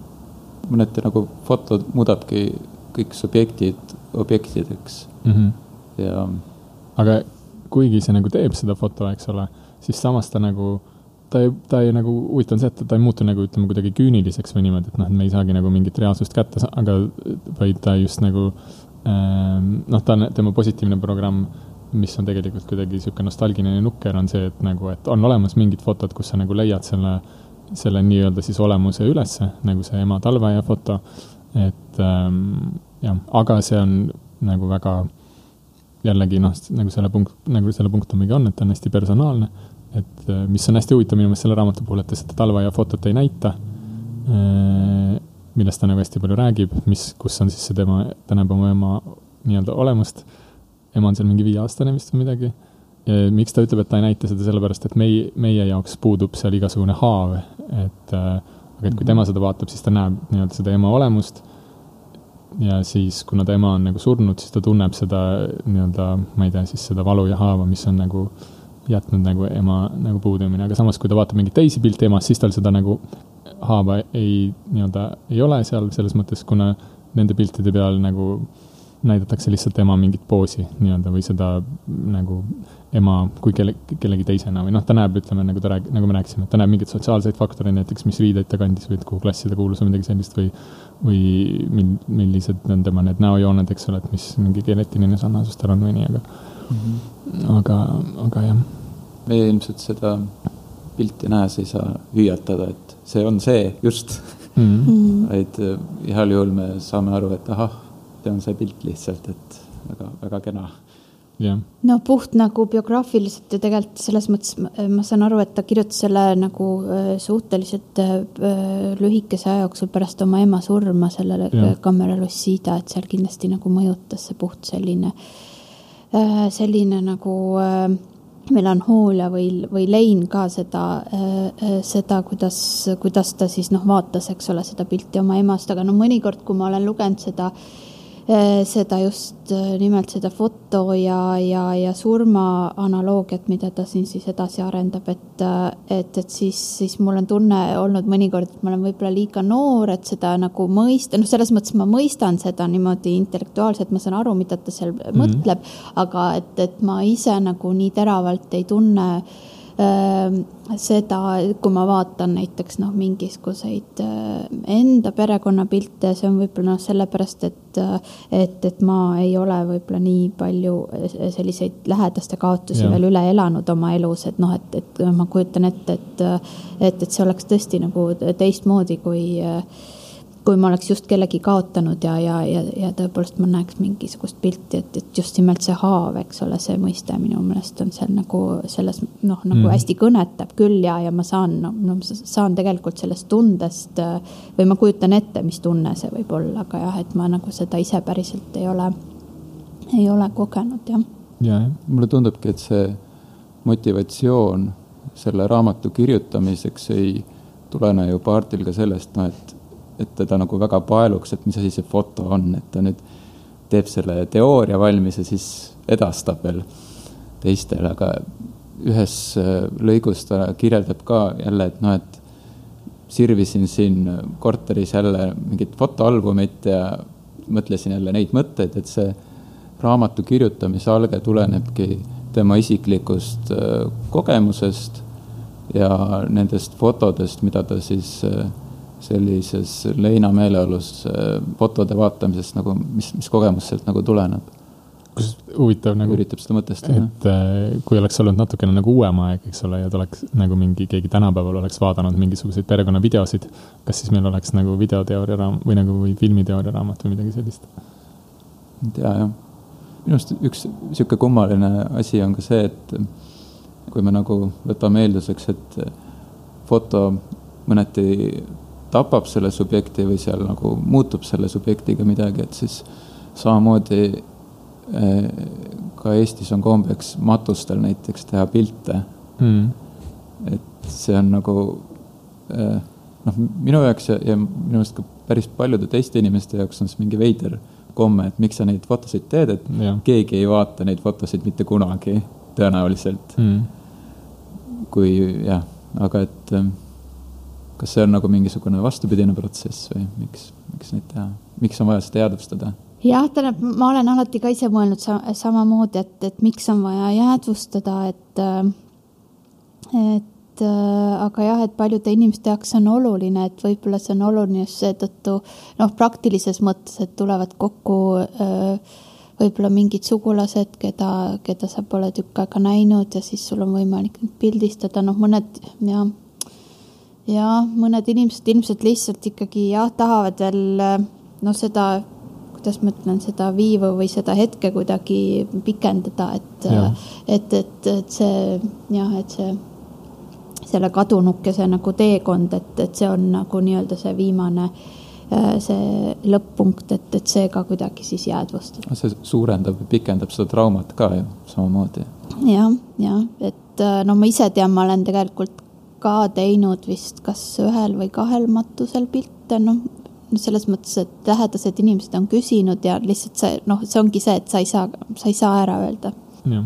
[SPEAKER 4] mõneti nagu foto muudabki kõik subjektid objektideks mm. -hmm. ja.
[SPEAKER 2] aga kuigi see nagu teeb seda foto, eks ole, siis samas ta nagu ta ei, ta ei nagu, huvitav on see, et ta ei muutu nagu ütleme kuidagi küüniliseks või niimoodi, et noh, et me ei saagi nagu mingit reaalsust kätte, aga vaid ta just nagu ähm, noh, ta on, tema positiivne programm, mis on tegelikult kuidagi niisugune nostalgiline nukker, on see, et nagu, et on olemas mingid fotod, kus sa nagu leiad selle, selle nii-öelda siis olemuse ülesse, nagu see ema talveaia foto, et ähm, jah, aga see on nagu väga jällegi noh, nagu selle punkt, nagu selle punktumiga on, et ta on hästi personaalne et äh, mis on hästi huvitav minu meelest selle raamatu puhul, et ta seda talveaia fotot ei näita, äh, millest ta nagu hästi palju räägib, mis, kus on siis see tema, ta näeb oma ema nii-öelda olemust. Ema on seal mingi viieaastane vist või midagi. miks ta ütleb, et ta ei näita seda, sellepärast et meie, meie jaoks puudub seal igasugune haav, et äh, aga et kui tema seda vaatab, siis ta näeb nii-öelda seda ema olemust. Ja siis, kuna ta ema on nagu surnud, siis ta tunneb seda nii-öelda, ma ei tea, siis seda valu ja haava, mis on nagu äh, jätnud nagu ema nagu puudumine, aga samas, kui ta vaatab mingeid teisi pilte emast, siis tal seda nagu haava ei, nii-öelda ei ole seal selles mõttes, kuna nende piltide peal nagu näidatakse lihtsalt ema mingit poosi nii-öelda või seda nagu ema kui kelle, kellegi teisena või noh, ta näeb, ütleme, nagu ta rääg-, nagu me rääkisime, et ta näeb mingeid sotsiaalseid faktoreid, näiteks mis riideid ta kandis või et kuhu klassi ta kuulus või midagi sellist või või mil-, millised on tema need näojooned, eks ole, et mis mingi geneetiline sarnasus tal on või nii, aga mm, -hmm. aga, aga jah
[SPEAKER 4] me ilmselt seda pilti nähes ei saa hüüatada, et see on see just mm. -hmm. vaid äh, heal juhul me saame aru, et ahah, see on see pilt lihtsalt, et väga, väga kena.
[SPEAKER 3] Yeah.. no puht nagu biograafiliselt ja tegelikult selles mõttes ma saan aru, et ta kirjutas selle nagu äh, suhteliselt äh, lühikese aja jooksul pärast oma ema surma sellele yeah. Camera Lucida, et seal kindlasti nagu mõjutas see puht selline, selline nagu äh, melanhoolia või, või lein ka seda, seda, kuidas, kuidas ta siis noh, vaatas, eks ole, seda pilti oma emast, aga no mõnikord, kui ma olen lugenud seda äh, seda just eh, nimelt seda foto ja, ja, ja surma analoogiat, mida ta siin siis edasi arendab, et, eh, et, et siis, siis mul on tunne olnud mõnikord, et ma olen võib-olla liiga noor, et seda nagu mõista, noh, selles mõttes ma mõistan seda niimoodi intellektuaalselt, ma saan aru, mida ta seal mm -hmm. mõtleb, aga et, et ma ise nagu nii teravalt ei tunne seda, kui ma vaatan näiteks noh, mingisuguseid äh, enda perekonnapilte, see on võib-olla noh, sellepärast, et, äh, et, et ma ei ole võib-olla nii palju äh, selliseid lähedaste kaotusi ja. veel üle elanud oma elus, et noh, et, et ma kujutan ette, et, et, et see oleks tõesti nagu teistmoodi, kui kui ma oleks just kellegi kaotanud ja, ja, ja, ja tõepoolest ma näeks mingisugust pilti, et, et just nimelt see haav, eks ole, see mõiste minu meelest on seal nagu selles noh, nagu mm. hästi kõnetab küll ja, ja ma saan, no, no saan tegelikult sellest tundest või ma kujutan ette, mis tunne see võib olla, aga jah, et ma nagu seda ise päriselt ei ole, ei ole kogenud, jah.
[SPEAKER 4] ja, jah, mulle tundubki, et see motivatsioon selle raamatu kirjutamiseks ei tulene ju Paartil ka sellest, noh, et et teda nagu väga paeluks, et mis asi see foto on, et ta nüüd teeb selle teooria valmis ja siis edastab veel teistele, aga ühes äh, lõigus ta kirjeldab ka jälle, et noh, et sirvisin siin korteris jälle mingit fotoalbumit ja mõtlesin jälle neid mõtteid, et see raamatu kirjutamise alge tulenebki tema isiklikust äh, kogemusest ja nendest fotodest, mida ta siis äh, sellises leina meeleolus äh, fotode vaatamisest nagu, mis, mis kogemus sealt nagu tuleneb.
[SPEAKER 2] kus huvitav nagu.
[SPEAKER 4] üritab seda mõtestada.
[SPEAKER 2] et äh, kui oleks olnud natukene nagu uuem aeg, eks ole, ja oleks nagu mingi, keegi tänapäeval oleks vaadanud mingisuguseid perekonnavideosid, kas siis meil oleks nagu videoteooria raam- või nagu või filmiteooria raamat või midagi sellist?
[SPEAKER 4] ei tea jah. minu arust üks sihuke kummaline asi on ka see, et kui me nagu võtame eelduseks, et foto mõneti tapab selle subjekti või seal nagu muutub selle subjektiga midagi, et siis samamoodi eh, ka Eestis on kombeks matustel näiteks teha pilte. Mm.. et see on nagu eh, noh, minu jaoks ja, ja minu meelest ka päris paljude teiste inimeste jaoks on see mingi veider komme, et miks sa neid fotosid teed, et ja. keegi ei vaata neid fotosid mitte kunagi tõenäoliselt. Mm.. kui jah, aga et eh, kas see on nagu mingisugune vastupidine protsess või miks, miks neid teha, miks on vaja seda jäädvustada?
[SPEAKER 3] jah, tähendab, ma olen alati ka ise mõelnud sa samamoodi, et, et miks on vaja jäädvustada, et, et aga jah, et paljude inimeste jaoks on oluline, et võib-olla see on oluline just seetõttu noh, praktilises mõttes, et tulevad kokku võib-olla mingid sugulased, keda, keda sa pole tükk aega näinud ja siis sul on võimalik pildistada, noh, mõned jah ja mõned inimesed ilmselt lihtsalt ikkagi jah, tahavad veel noh, seda, kuidas ma ütlen, seda viivu või seda hetke kuidagi pikendada, et, et, et, et see jah, et see selle kadunukese nagu teekond, et, et see on nagu nii-öelda see viimane äh, see lõpp-punkt, et, et see ka kuidagi siis jäädvustab.
[SPEAKER 4] see suurendab, pikendab seda traumat ka ju samamoodi
[SPEAKER 3] ja,. jah, jah, et äh, no ma ise tean, ma olen tegelikult ka teinud vist kas ühel või kahel matusel pilte, noh, selles mõttes, et lähedased inimesed on küsinud ja lihtsalt see, noh, see ongi see, et sa ei saa, sa ei saa ära öelda ja,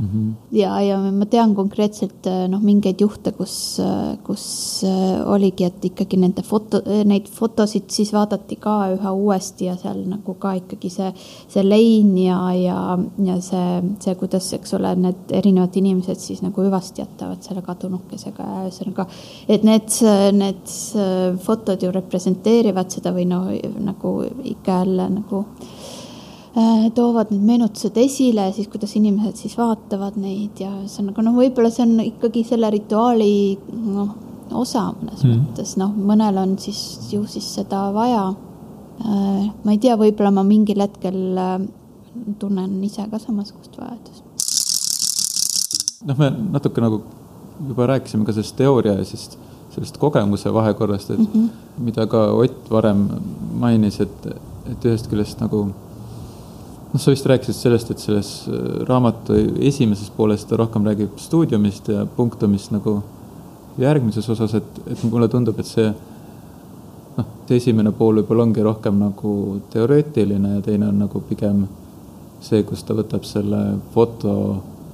[SPEAKER 3] ja, ja ma tean konkreetselt äh, noh, mingeid juhte, kus, äh, kus äh, oligi, et ikkagi nende foto, neid fotosid siis vaadati ka üha uuesti ja seal nagu ka ikkagi see, see lein ja, ja, ja see, see, kuidas, eks ole, need erinevad inimesed siis nagu hüvasti jätavad selle kadunukesega ja ühesõnaga, et need, need fotod ju representeerivad seda või no nagu ikka jälle nagu toovad need meenutused esile, siis kuidas inimesed siis vaatavad neid ja ühesõnaga noh, võib-olla see on ikkagi selle rituaali noh, osa mõnes mm. mõttes, noh, mõnel on siis ju siis seda vaja. Äh, ma ei tea, võib-olla ma mingil hetkel äh, tunnen ise ka samasugust vajadust.
[SPEAKER 4] noh, me natuke nagu juba rääkisime ka sellest teooria ja siis sellest kogemuse vahekorrast, et mm -hmm. mida ka Ott varem mainis, et, et ühest küljest nagu noh, sa vist rääkisid sellest, et selles äh, raamatu esimeses pooles ta rohkem räägib stuudiumist ja punktumist nagu järgmises osas, et, et mulle tundub, et see noh, see esimene pool võib-olla ongi rohkem nagu teoreetiline ja teine on nagu pigem see, kus ta võtab selle foto,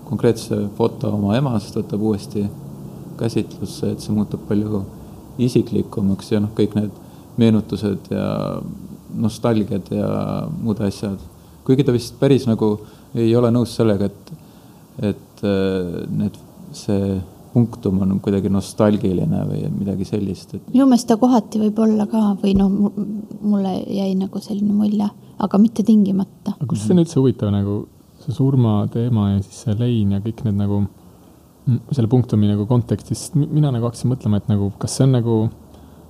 [SPEAKER 4] konkreetse foto oma emast, võtab uuesti käsitlusse, et see muutub palju isiklikumaks ja noh, kõik need meenutused ja nostalgiad ja muud asjad kuigi ta vist päris nagu ei ole nõus sellega, et, et äh, need, see punktum on kuidagi nostalgiline või midagi sellist et....
[SPEAKER 3] minu meelest ta kohati võib olla ka või noh, mulle jäi nagu selline mulje, aga mitte tingimata.
[SPEAKER 2] aga kus see on üldse huvitav nagu see surmateema ja siis see lein ja kõik need nagu selle punktumi nagu kontekstis, mina nagu hakkasin mõtlema, et nagu kas see on nagu,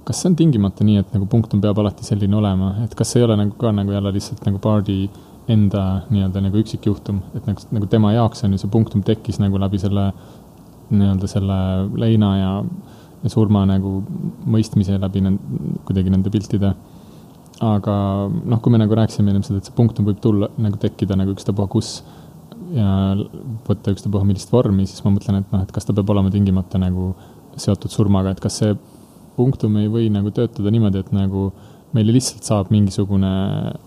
[SPEAKER 2] kas see on tingimata nii, et nagu punktum peab alati selline olema, et kas ei ole nagu ka nagu jälle lihtsalt nagu party enda nii-öelda nagu üksikjuhtum, et nagu, nagu tema jaoks on ju see punktum tekkis nagu läbi selle nii-öelda selle leina ja, ja surma nagu mõistmise läbi nende, kuidagi nende piltide. aga noh, kui me nagu rääkisime ennem seda, et see punktum võib tulla nagu tekkida nagu ükstapuha kus ja võtta ükstapuha millist vormi, siis ma mõtlen, et noh, et kas ta peab olema tingimata nagu seotud surmaga, et kas see punktum ei või nagu töötada niimoodi, et nagu meile lihtsalt saab mingisugune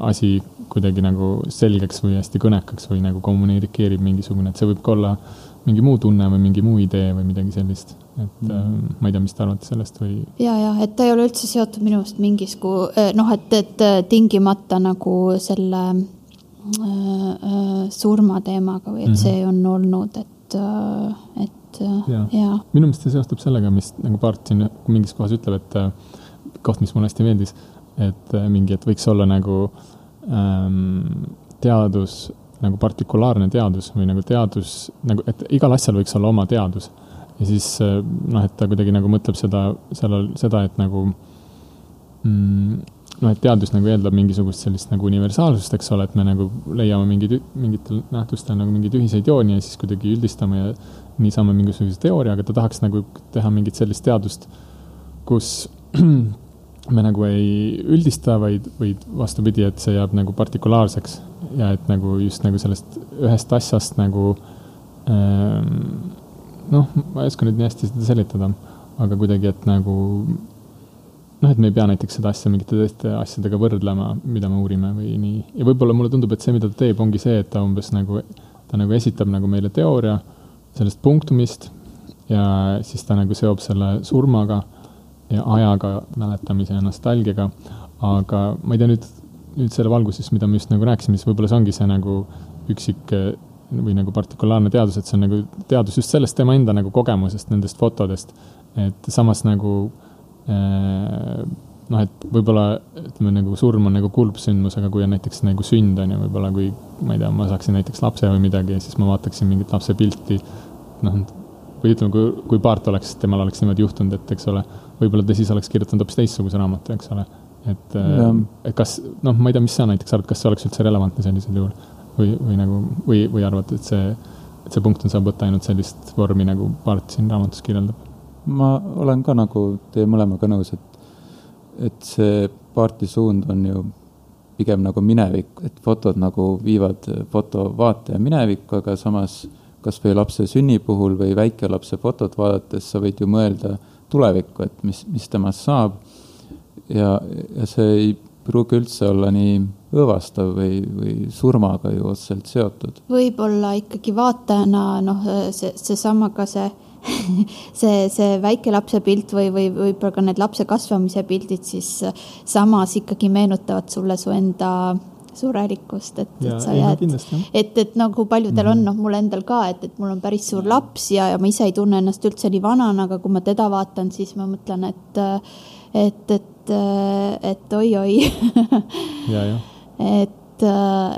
[SPEAKER 2] asi kuidagi nagu selgeks või hästi kõnekaks või nagu kommunikeerib mingisugune, et see võib ka olla mingi muu tunne või mingi muu idee või midagi sellist. et mm. äh, ma ei tea, mis te arvate sellest või?
[SPEAKER 3] ja, ja et ta ei ole üldse seotud minu arust mingisgu äh, noh, et, et äh, tingimata nagu selle äh, äh, surmateemaga või et mm -hmm. see on olnud, et äh,, et ja, ja..
[SPEAKER 2] minu meelest see seostub sellega, mis nagu Bart siin mingis kohas ütleb, et koht, mis mulle hästi meeldis, et mingi, et võiks olla nagu äh, ähm, teadus nagu partikulaarne teadus või nagu teadus nagu, et igal asjal võiks olla oma teadus. ja siis äh, noh, et ta kuidagi nagu mõtleb seda, sellel, seda, et nagu mm, noh, et teadus nagu eeldab mingisugust sellist nagu universaalsust, eks ole, et me nagu leiame mingeid, mingitel nähtustel nagu mingeid ühiseid jooni ja siis kuidagi üldistame ja nii saame mingisuguse teooria, aga ta tahaks nagu teha mingit sellist teadust, kus me nagu ei üldista, vaid, vaid vastupidi, et see jääb nagu partikulaarseks ja et nagu just nagu sellest ühest asjast nagu ähm, noh, ma ei oska nüüd nii hästi seda seletada, aga kuidagi, et nagu noh, et me ei pea näiteks seda asja mingite teiste asjadega võrdlema, mida me uurime või nii. ja võib-olla mulle tundub, et see, mida ta teeb, ongi see, et ta umbes nagu, ta nagu esitab nagu meile teooria sellest punktumist ja siis ta nagu seob selle surmaga ja ajaga, mäletamise ja nostalgiaga. aga ma ei tea nüüd, nüüd selle valguses, mida me just nagu rääkisime, siis võib-olla see ongi see nagu üksik või nagu partikulaarne teadus, et see on nagu teadus just sellest tema enda nagu kogemusest, nendest fotodest. et samas nagu eh, noh, et võib-olla ütleme nagu surm on nagu kurb sündmus, aga kui on näiteks nagu sünd on ju, võib-olla kui ma ei tea, ma saaksin näiteks lapse või midagi siis ma vaataksin mingit lapse pilti, noh, või ütleme, kui, kui Paart oleks, temal oleks niimoodi juhtunud, et eks ole, võib-olla ta siis oleks kirjutanud hoopis teistsuguse raamatu, eks ole. et, äh, et kas, noh, ma ei tea, mis sa näiteks arvad, kas see oleks üldse relevantne sellisel juhul või, või nagu, või, või arvad, et see, et see punkt on, saab võtta ainult sellist vormi, nagu Paart siin raamatus kirjeldab?
[SPEAKER 4] ma olen ka nagu teie mõlemaga nõus, et, et see Paarti suund on ju pigem nagu minevik, et fotod nagu viivad fotovaataja minevikku, aga samas kas või lapse sünni puhul või väikelapse fotot vaadates sa võid ju mõelda tulevikku, et mis, mis temast saab. ja, ja see ei pruugi üldse olla nii õõvastav või, või surmaga ju otseselt seotud.
[SPEAKER 3] võib-olla ikkagi vaatajana noh, see, seesama ka see see, see väikelapse pilt või, või võib-olla ka need lapse kasvamise pildid siis samas ikkagi meenutavad sulle su enda surelikkust, et, et sa jääd, et, et nagu paljudel mm -hmm. on, noh, mul endal ka, et, et mul on päris suur laps ja, ja ma ise ei tunne ennast üldse nii vanana, aga kui ma teda vaatan, siis ma mõtlen, et, et, et, et oi-oi et,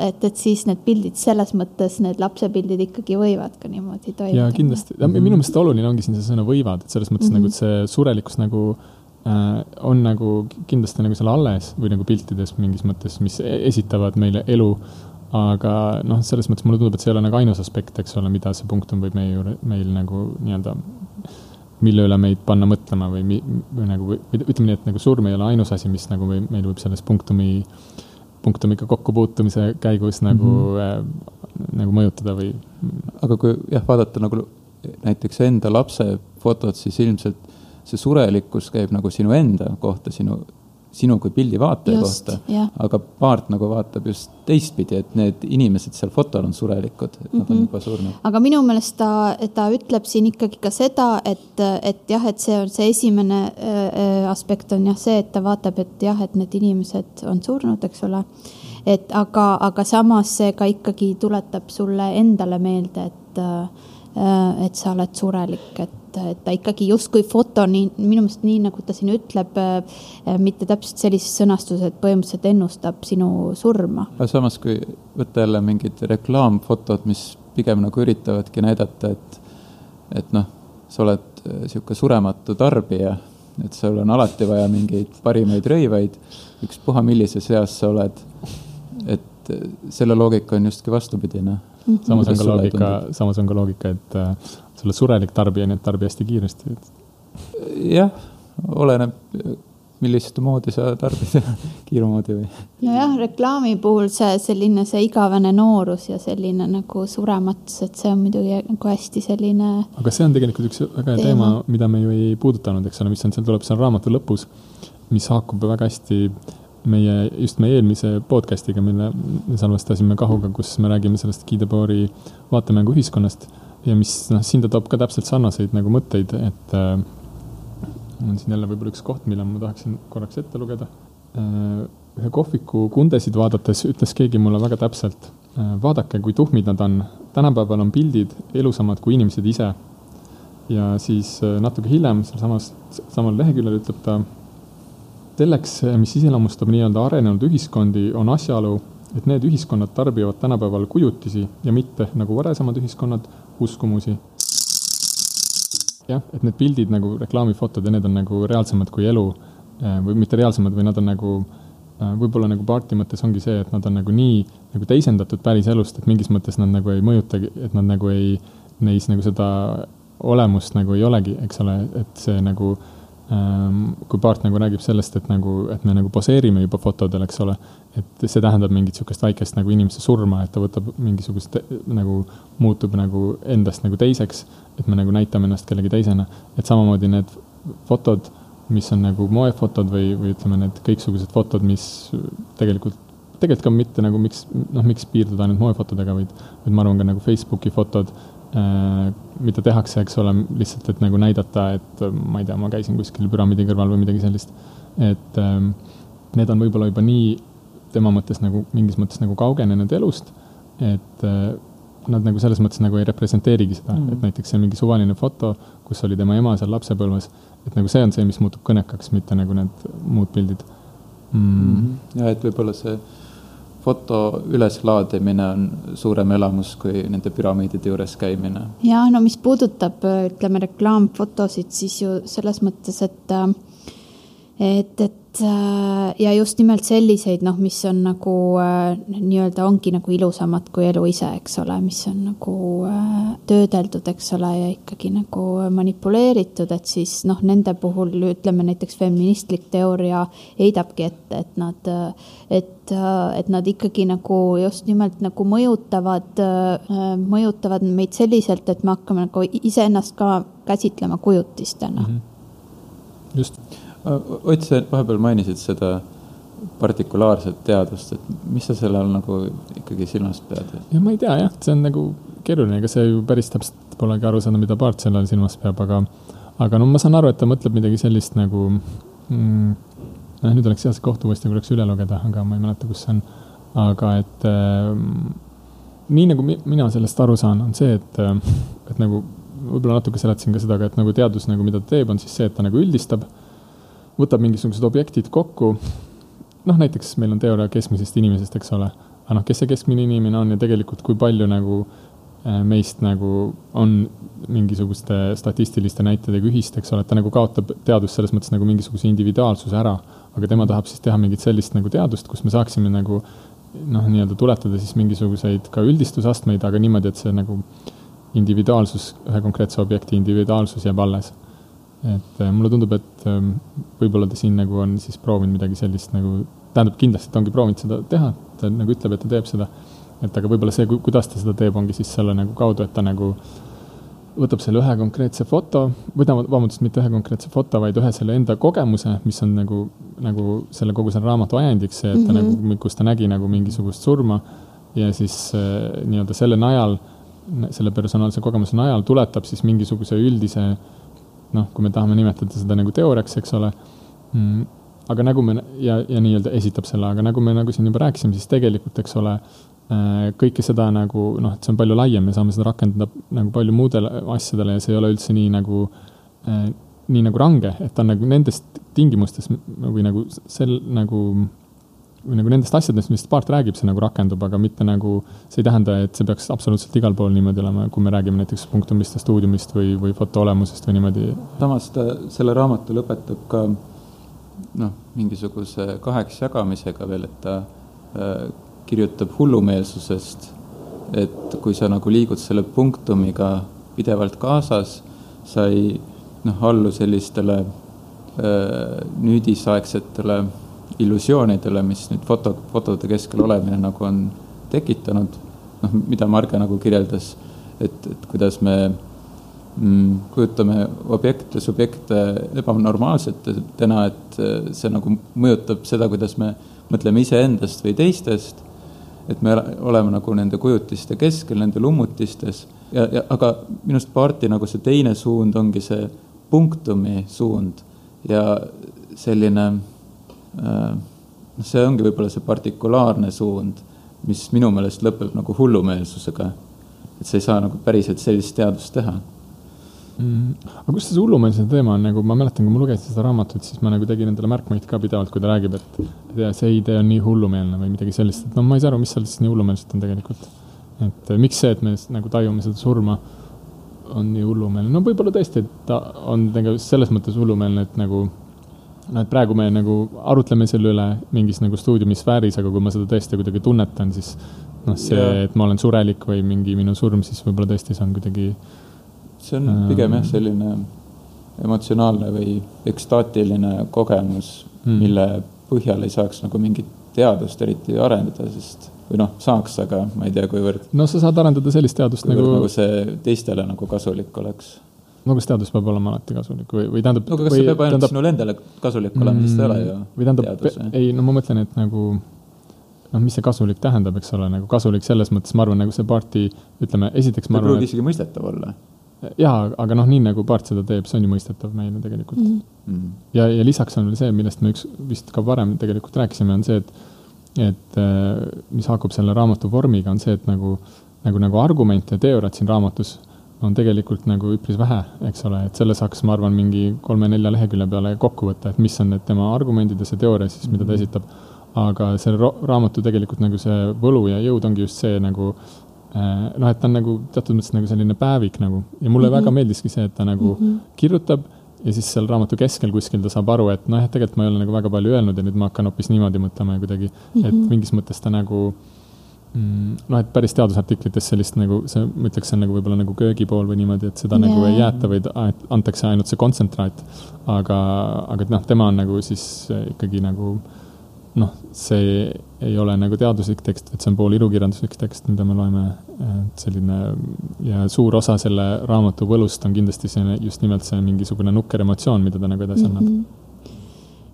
[SPEAKER 3] et, et siis need pildid selles mõttes, need lapsepildid ikkagi võivad ka niimoodi toimuda.
[SPEAKER 2] ja kindlasti, minu meelest oluline ongi siin see sõna võivad, et selles mõttes mm -hmm. nagu, et see surelikkus nagu on nagu kindlasti nagu seal alles või nagu piltides mingis mõttes, mis e-, esitavad meile elu. aga noh, selles mõttes mulle tundub, et see ei ole nagu ainus aspekt, eks ole, mida see punktum võib meie juurde, meil nagu nii-öelda, mille üle meid panna mõtlema või, või nagu, või ütleme nii, et nagu surm ei ole ainus asi, mis nagu või meil võib selles punktumi punktumiga kokkupuutumise käigus nagu mm, -hmm. äh, nagu mõjutada või.
[SPEAKER 4] aga kui jah, vaadata nagu näiteks enda lapse fotot, siis ilmselt see surelikkus käib nagu sinu enda kohta, sinu sinu kui pildi vaataja just, kohta. aga paart nagu vaatab just teistpidi, et need inimesed seal fotol on surelikud, et mm -hmm. nad on mhm. juba surnud.
[SPEAKER 3] aga minu meelest ta, ta ütleb siin ikkagi ka seda, et, et jah, et see on see esimene äh, aspekt on jah see, et ta vaatab, et jah, et need inimesed on surnud, eks ole. et aga, aga samas see ka ikkagi tuletab sulle endale meelde, et, äh, et sa oled surelik, et et, et ta ikkagi justkui foto, nii minu meelest nii, nagu ta siin ütleb, äh, mitte täpselt sellises sõnastuses, et põhimõtteliselt ennustab sinu surma.
[SPEAKER 4] aga samas, kui võtta jälle mingid reklaamfotod, mis pigem nagu üritavadki näidata, et, et noh, sa oled niisugune äh, surematu tarbija, et sul on alati vaja mingeid parimaid rõivaid, ükspuha millises eas sa oled, et äh, selle loogika on justkui vastupidine
[SPEAKER 2] mm. -hmm. samas on ka loogika, samas on ka loogika, et sa oled surelik tarbija, nii et tarbi hästi kiiresti.
[SPEAKER 4] jah, oleneb, millist moodi sa tarbid kiirumoodi või?
[SPEAKER 3] nojah, reklaami puhul see selline, see igavene noorus ja selline nagu surematus, et see on muidugi nagu hästi selline.
[SPEAKER 2] aga see on tegelikult üks väga hea teema, teema, mida me ju ei puudutanud, eks ole, mis on, seal tuleb seal raamatu lõpus, mis haakub väga hästi meie, just meie eelmise podcast'iga, mille me salvestasime Kahuga, kus me räägime sellest Guy Debord'i vaatemängu ühiskonnast ja mis noh, siin ta toob ka täpselt sarnaseid nagu mõtteid, et äh, on siin jälle võib-olla üks koht, mille ma tahaksin korraks ette lugeda äh,. ühe kohviku kundesid vaadates ütles keegi mulle väga täpselt äh,, vaadake, kui tuhmid nad on. tänapäeval on pildid elusamad kui inimesed ise. ja siis äh, natuke hiljem sealsamas, samal leheküljel ütleb ta, selleks, mis iseloomustab nii-öelda arenenud ühiskondi, on asjaolu, et need ühiskonnad tarbivad tänapäeval kujutisi ja mitte nagu varasemad ühiskonnad uskumusi. jah, et need pildid nagu reklaamifotod ja need on nagu reaalsemad kui elu äh, või mitte reaalsemad, või nad on nagu äh, võib-olla nagu party mõttes ongi see, et nad on nagu nii nagu teisendatud päriselust, et mingis mõttes nad nagu ei mõjutagi, et nad nagu ei, neis nagu seda olemust nagu ei olegi, eks ole, et see nagu äh, Ehm, kui paart nagu räägib sellest, et nagu, et me nagu poseerime juba fotodel, eks ole, et see tähendab mingit niisugust väikest nagu inimese surma, et ta võtab mingisugust nagu, muutub nagu endast nagu teiseks, et me nagu näitame ennast kellegi teisena, et samamoodi need fotod, mis on nagu moefotod või, või ütleme, need kõiksugused fotod, mis tegelikult, tegelikult ka mitte nagu miks, noh, miks piirduda ainult moefotodega, vaid, vaid ma arvan ka nagu Facebooki fotod Äh, mida tehakse, eks ole, lihtsalt, et nagu näidata, et ma ei tea, ma käisin kuskil püramiidi kõrval või midagi sellist. et ähm, need on võib-olla juba nii tema mõttes nagu mingis mõttes nagu kaugenenud elust, et äh, nad nagu selles mõttes nagu ei representeerigi seda mm, -hmm. et näiteks see mingi suvaline foto, kus oli tema ema seal lapsepõlves, et nagu see on see, mis muutub kõnekaks, mitte nagu need muud pildid
[SPEAKER 4] mm.. Mm -hmm. ja et võib-olla see foto üleslaadimine on suurem elamus kui nende püramiidide juures käimine.
[SPEAKER 3] ja no mis puudutab, ütleme reklaamfotosid, siis ju selles mõttes, et, et, et Äh, ja just nimelt selliseid, noh, mis on nagu äh, nii-öelda ongi nagu ilusamad kui elu ise, eks ole, mis on nagu äh, töödeldud, eks ole, ja ikkagi nagu manipuleeritud, et siis noh, nende puhul ütleme näiteks feministlik teooria heidabki ette, et nad, et, et nad ikkagi nagu just nimelt nagu mõjutavad, mõjutavad meid selliselt, et me hakkame nagu iseennast ka käsitlema kujutistena mm.
[SPEAKER 2] -hmm. just
[SPEAKER 4] Ott, sa vahepeal mainisid seda partikulaarset teadust, et mis sa selle all nagu ikkagi silmas pead?
[SPEAKER 2] ja ma ei tea jah, see on nagu keeruline, ega see ju päris täpselt polegi aru saanud, mida Paart selle all silmas peab, aga, aga no ma saan aru, et ta mõtleb midagi sellist nagu mm,, noh, nüüd oleks hea see koht uuesti korraks üle lugeda, aga ma ei mäleta, kus see on. aga et äh, nii nagu mi mina sellest aru saan, on see, et, et nagu võib-olla natuke seletasin ka seda, aga et nagu teadus nagu, mida ta teeb, on siis see, et ta nagu üldistab võtab mingisugused objektid kokku, noh, näiteks meil on teooria keskmisest inimesest, eks ole, aga noh, kes see keskmine inimene on ja tegelikult kui palju nagu äh, meist nagu on mingisuguste statistiliste näitedega ühist, eks ole, et ta nagu kaotab teadust selles mõttes nagu mingisuguse individuaalsuse ära, aga tema tahab siis teha mingit sellist nagu teadust, kus me saaksime nagu noh, nii-öelda tuletada siis mingisuguseid ka üldistusastmeid, aga niimoodi, et see nagu individuaalsus, ühe konkreetse objekti individuaalsus jääb alles et äh, mulle tundub, et ähm, võib-olla ta siin nagu on siis proovinud midagi sellist nagu, tähendab kindlasti ta ongi proovinud seda teha, ta nagu ütleb, et ta teeb seda. et aga võib-olla see, kuidas ta seda teeb, ongi siis selle nagu kaudu, et ta nagu võtab selle ühe konkreetse foto, või tähendab, vabandust, mitte ühe konkreetse foto, vaid ühe selle enda kogemuse, mis on nagu, nagu selle kogu selle raamatu ajendiks, see, et ta mm -hmm. nagu, kus ta nägi nagu mingisugust surma ja siis äh, nii-öelda selle najal, selle personaalse kogemuse najal tuletab siis mingisuguse üldise noh, kui me tahame nimetada seda nagu teooriaks, eks ole mm,. aga nagu me ja, ja nii-öelda esitab selle, aga nagu me nagu siin juba rääkisime, siis tegelikult, eks ole Äh, kõike seda nagu noh, et see on palju laiem, me saame seda rakendada nagu palju muudele asjadele ja see ei ole üldse nii nagu äh,, nii nagu range, et ta on nagu nendest tingimustest või nagu sel nagu nagu nendest asjadest, millest Paart räägib, see nagu rakendub, aga mitte nagu, see ei tähenda, et see peaks absoluutselt igal pool niimoodi olema, kui me räägime näiteks punktumiste stuudiumist või, või foto olemusest või niimoodi.
[SPEAKER 4] samas ta selle raamatu lõpetab ka noh, mingisuguse kaheks jagamisega veel, et ta äh, kirjutab hullumeelsusest, et kui sa nagu liigud selle punktumiga pidevalt kaasas, sa ei noh, allu sellistele äh, nüüdisaegsetele illusioonidele, mis nüüd foto, fotode keskel olemine nagu on tekitanud, noh, mida Marge nagu kirjeldas, et, et kuidas me mm, kujutame objekte, subjekte ebanormaalsetena, et see nagu mõjutab seda, kuidas me mõtleme iseendast või teistest. Et me oleme nagu nende kujutiste keskel, nende lummutistes. Ja, ja aga minu arust Paarti nagu see teine suund ongi see punktumi suund ja selline äh,, see ongi võib-olla see partikulaarne suund, mis minu meelest lõpeb nagu hullumeelsusega. et sa ei saa nagu päriselt sellist teadust teha
[SPEAKER 2] mm,. aga kus see hullumeelsuse teema on, nagu ma mäletan, kui ma lugesin seda raamatut, siis ma nagu tegin endale märkmeid ka pidevalt, kui ta räägib, et, et see idee on nii hullumeelne või midagi sellist, et no ma ei saa aru, mis seal siis nii hullumeelset on tegelikult. et eh, miks see, et me nagu tajume seda surma, on nii hullumeelne, no võib-olla tõesti, et ta on tegelikult selles mõttes hullumeelne, et nagu noh, et praegu me nagu arutleme selle üle mingis nagu stuudiumisfääris, aga kui ma seda tõesti kuidagi tunnetan, siis noh, see, et ma olen surelik või mingi minu surm, siis võib-olla tõesti see on kuidagi
[SPEAKER 4] see on pigem jah, selline emotsionaalne või ekstaatiline kogemus mm., mille põhjal ei saaks nagu mingit teadust eriti arendada, sest või noh, saaks, aga ma ei tea, kuivõrd.
[SPEAKER 2] no sa saad arendada sellist teadust
[SPEAKER 4] nagu. nagu see teistele nagu kasulik oleks.
[SPEAKER 2] No kas teadus peab olema alati kasulik või, või tähendab.
[SPEAKER 4] no aga kas see peab ainult tähendab... sinule endale kasulik olema mm,, siis ta ei ole ju.
[SPEAKER 2] või tähendab, ei, no ma mõtlen, et nagu noh, mis see kasulik tähendab, eks ole, nagu kasulik selles mõttes, ma arvan, nagu see party, ütleme, esiteks ma arvan.
[SPEAKER 4] ei pruugi isegi mõistetav olla
[SPEAKER 2] jaa, aga noh, nii nagu Paart seda teeb, see on ju mõistetav meile tegelikult mm. -hmm. ja, ja lisaks on veel see, millest me üks vist ka varem tegelikult rääkisime, on see, et, et äh, mis haakub selle raamatu vormiga, on see, et nagu, nagu, nagu argumente ja teooriat siin raamatus on tegelikult nagu üpris vähe, eks ole, et selle saaks, ma arvan, mingi kolme-nelja lehekülje peale kokku võtta, et mis on need tema argumendid ja see teooria siis, mida ta mhm. esitab. aga selle raamatu tegelikult nagu see võlu ja jõud ongi just see nagu Äh, noh, et ta on nagu teatud mõttes nagu selline päevik nagu ja mulle mm -hmm. väga meeldiski see, et ta nagu mm -hmm. kirjutab ja siis seal raamatu keskel kuskil ta saab aru, et noh, et tegelikult ma ei ole nagu väga palju öelnud ja nüüd ma hakkan hoopis niimoodi mõtlema ja kuidagi mm, -hmm. et mhm. mingis mõttes ta nagu mm, noh, et päris teadusartiklites sellist nagu see, ma ütleks, see on nagu võib-olla nagu köögipool või niimoodi, et seda yeah. nagu ei jäeta, vaid antakse ainult see kontsentraat. aga, aga et noh, tema on nagu siis ikkagi nagu noh, see ei ole nagu teaduslik tekst, vaid see on pool ilukirjanduslik tekst, mida me loeme. et selline ja suur osa selle raamatu võlust on kindlasti see just nimelt see mingisugune nukker emotsioon, mida ta nagu edasi annab mm. -hmm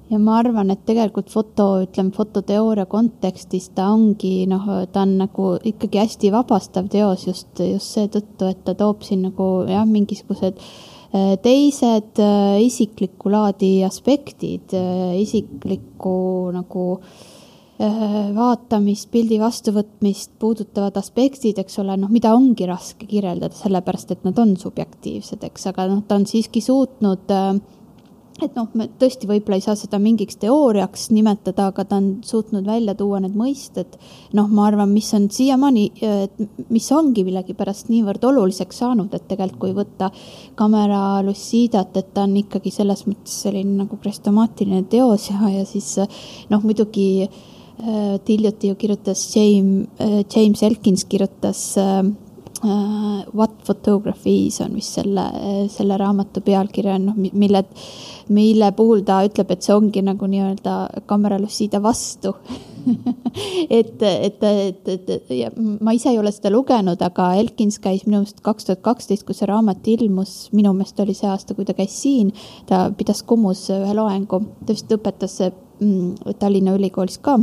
[SPEAKER 3] ja ma arvan, et tegelikult foto, ütleme fototeooria kontekstis ta ongi noh, ta on nagu ikkagi hästi vabastav teos just, just seetõttu, et ta toob siin nagu jah, mingisugused Äh, teised äh, isiklikku laadi aspektid, äh, isiklikku nagu vaatamist, pildi vastuvõtmist puudutavad aspektid, eks ole, noh, mida ongi raske kirjeldada, sellepärast et nad on subjektiivsed, eks, aga noh, ta on siiski suutnud äh, et noh, me tõesti võib-olla ei saa seda mingiks teooriaks nimetada, aga ta on suutnud välja tuua need mõisted. noh, ma arvan, mis on siiamaani, mis ongi millegipärast niivõrd oluliseks saanud, et tegelikult kui võtta kamera Lucidat, et ta on ikkagi selles mõttes selline nagu krestomaatiline teos ja, ja siis noh, muidugi äh, hiljuti ju kirjutas James äh,, James Elkins kirjutas äh, uh, What Photographies on vist selle, selle raamatu pealkiri on, noh, mille, mille puhul ta ütleb, et see ongi nagu nii-öelda Camera Lucida vastu. Et, et, et, et ja ma ise ei ole seda lugenud, aga Elkins käis minu meelest kaks tuhat kaksteist, kui see raamat ilmus, minu meelest oli see aasta, kui ta käis siin, ta pidas Kumus ühe loengu, ta vist õpetas mm, Tallinna Ülikoolis ka.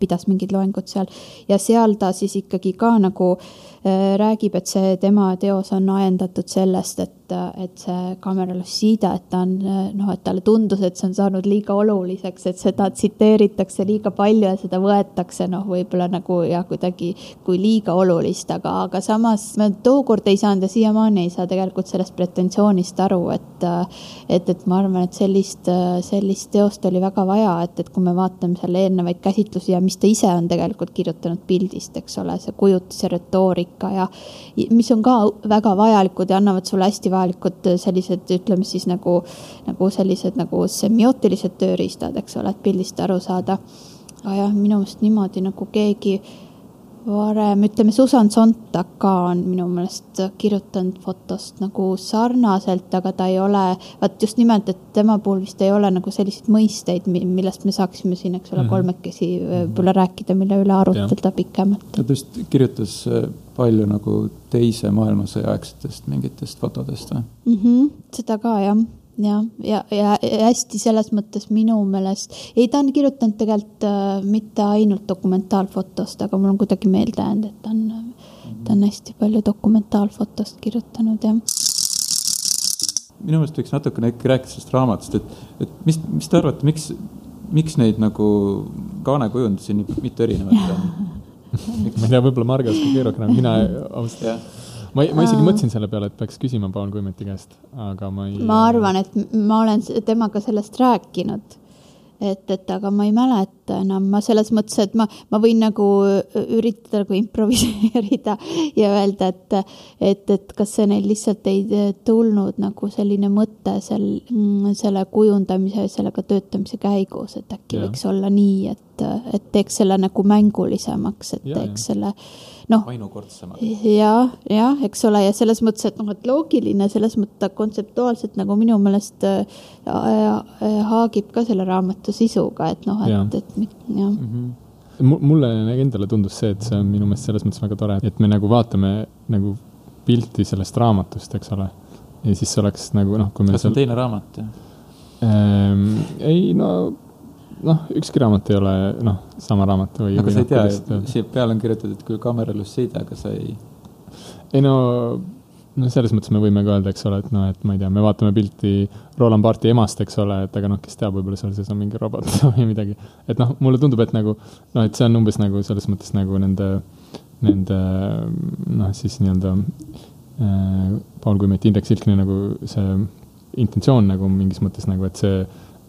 [SPEAKER 3] Pidas mingid loengud seal. Ja seal ta siis ikkagi ka nagu äh, räägib, et see tema teos on ajendatud sellest, et, et see Camera Lucida, et ta on noh, et talle tundus, et see on saanud liiga oluliseks, et seda tsiteeritakse liiga palju ja seda võetakse noh, võib-olla nagu jah, kuidagi kui liiga olulist, aga, aga samas ma tookord ei saanud ja siiamaani ei saa tegelikult sellest pretensioonist aru, et et, et ma arvan, et sellist, sellist teost oli väga vaja, et, et kui me vaatame seal eelnevaid käsitlusi ja mis ta ise on tegelikult kirjutanud pildist, eks ole, see kujutis ja retoorika ja mis on ka väga vajalikud ja annavad sulle hästi vajalikud sellised, ütleme siis nagu, nagu sellised nagu semiootilised tööriistad, eks ole, et pildist aru saada. aga jah, minu meelest niimoodi nagu keegi varem, ütleme Susan Sontag ka on minu meelest kirjutanud fotost nagu sarnaselt, aga ta ei ole, vaat just nimelt, et tema puhul vist ei ole nagu selliseid mõisteid, millest me saaksime siin, eks ole -hmm., kolmekesi võib-olla rääkida, mille üle arutleda pikemalt.
[SPEAKER 4] ta vist kirjutas äh, palju nagu teise maailmasõja aegsetest mingitest fotodest või
[SPEAKER 3] mm? -hmm, seda ka jah jah, ja, ja, ja hästi selles mõttes minu meelest, ei, ta on kirjutanud tegelikult äh, mitte ainult dokumentaalfotost, aga mul on kuidagi meelde jäänud, et ta on, ta on hästi palju dokumentaalfotost kirjutanud, jah.
[SPEAKER 4] minu meelest võiks natukene äkki rääkida sellest raamatust, et, et mis, mis te arvate, miks, miks neid nagu kaanekujundusi nii mitu erinevat on?
[SPEAKER 2] ma ei tea, võib-olla Margus ka keerukam, mina ausalt ma, ma isegi mõtlesin selle peale, et peaks küsima Paul Kuimeti käest, aga ma ei.
[SPEAKER 3] ma arvan, et ma olen temaga sellest rääkinud et, et aga ma ei mäleta enam, ma selles mõttes, et ma, ma võin nagu üritada nagu improviseerida ja öelda, et, et, et kas see neil lihtsalt ei tulnud nagu selline mõte seal mm, selle kujundamise, sellega töötamise käigus, et äkki ja. võiks olla nii, et, et teeks selle nagu mängulisemaks, et ja, teeks ja. selle noh.
[SPEAKER 4] ainukordsemaks.
[SPEAKER 3] jah, jah, eks ole, ja selles mõttes, et noh, et loogiline, selles mõttes kontseptuaalselt nagu minu meelest äh, äh, haagib ka selle raamatu sisuga, et noh, et, et jah mm.
[SPEAKER 2] -hmm mulle endale tundus see, et see on minu meelest selles mõttes väga tore, et me nagu vaatame nagu pilti sellest raamatust, eks ole. ja siis oleks nagu noh,
[SPEAKER 4] kui me. kas see on teine raamat, jah
[SPEAKER 2] ähm,? ei no noh, ükski raamat ei ole noh, sama raamat
[SPEAKER 4] või. aga sa ei noh, tea, siia peale on kirjutatud küll Camera Lucida, aga sa ei.
[SPEAKER 2] ei no, no selles mõttes me võime ka öelda, eks ole, et noh, et ma ei tea, me vaatame pilti Roland Barthi emast, eks ole, et aga noh, kes teab, võib-olla seal sees on mingi robot või midagi. et noh, mulle tundub, et nagu noh, et see on umbes nagu selles mõttes nagu nende, nende noh, siis nii-öelda äh, Paul Kuimeti, Indrek Silkni nagu see intentsioon nagu mingis mõttes nagu, et see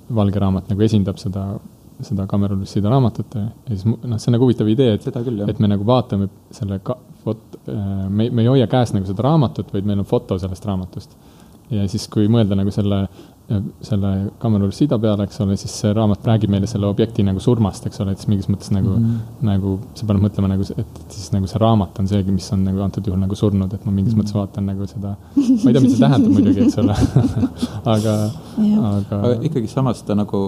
[SPEAKER 2] valge raamat nagu esindab seda, seda Cameronisse raamatut ja siis noh, see on nagu huvitav idee, et, et me nagu vaatame selle ka-, fot-, äh, me, me ei hoia käes nagu seda raamatut, vaid meil on foto sellest raamatust. ja siis, kui mõelda nagu selle selle Cameron Sida peale, eks ole, siis see raamat räägib meile selle objekti nagu surmast, eks ole, et siis mingis mõttes nagu mm, -hmm. nagu sa paned mõtlema nagu, et siis nagu see raamat on seegi, mis on nagu antud juhul nagu surnud, et ma mingis mm -hmm. mõttes vaatan nagu seda, ma ei tea, mis see tähendab muidugi, eks ole aga,
[SPEAKER 4] aga. aga ikkagi samas ta nagu,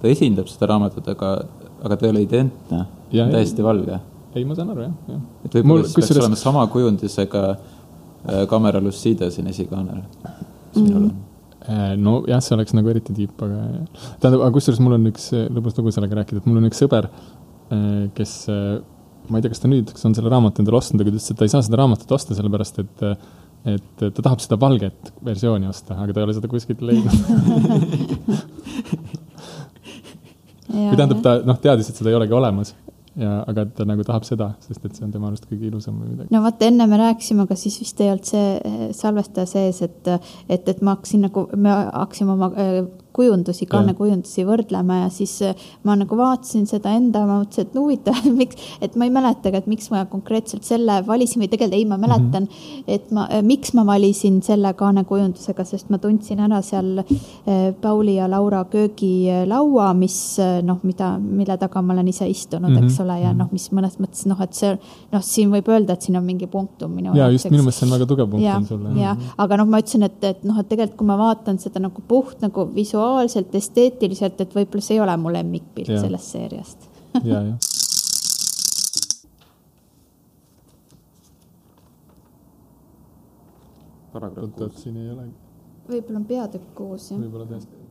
[SPEAKER 4] ta esindab seda raamatut, aga, aga ta ei ole identne, täiesti valge.
[SPEAKER 2] ei, ma saan aru, jah, jah.
[SPEAKER 4] et võib-olla peaks selles... olema sama kujundisega äh, Lucida siin esikaanel, mis minul on
[SPEAKER 2] nojah, see oleks nagu eriti tiip, aga tähendab, aga kusjuures mul on üks äh, lõbus lugu sellega rääkida, et mul on üks sõber, äh, kes, ma ei tea, kas ta nüüd, kas on selle raamatu endale ostnud, aga ta ütles, et ta ei saa seda raamatut osta, sellepärast et et ta tahab seda valget versiooni osta, aga ta ei ole seda kuskilt leidnud. Või tähendab, ta noh, teadis, et seda ei olegi olemas ja, aga ta nagu tahab seda, sest et see on tema arust kõige ilusam või midagi.
[SPEAKER 3] no vot, enne me rääkisime, aga siis vist ei olnud see eh, salvestaja sees, et, et, et ma hakkasin nagu, me hakkasime oma eh, kujundusi, kannekujundusi võrdlema ja siis äh, ma nagu vaatasin seda enda, ma mõtlesin, et no huvitav, miks, et ma ei mäletagi, et miks ma konkreetselt selle valisin või tegelikult ei, ma mäletan mm, -hmm. et ma, miks ma valisin selle kannekujundusega, sest ma tundsin ära seal Pauli ja Laura köögilaua, mis noh, mida, mille taga ma olen ise istunud mm, -hmm. eks ole, ja noh, mis mõnes mõttes noh, et see noh, siin võib öelda, et siin on mingi punktum minu
[SPEAKER 2] ja just minu meelest see on väga tugev punktum sulle.
[SPEAKER 3] ja, aga noh, ma ütlesin, et, et noh, et tegelikult kui ma vaatan seda nagu puht nagu visuaalselt, esteetiliselt, et võib-olla see ei ole mu lemmikpilt ja. sellest seeriast
[SPEAKER 2] ja, jah. paragrahv kuus. siin ei olegi.
[SPEAKER 3] võib-olla on peatükk kuus, jah.
[SPEAKER 2] võib-olla tõesti.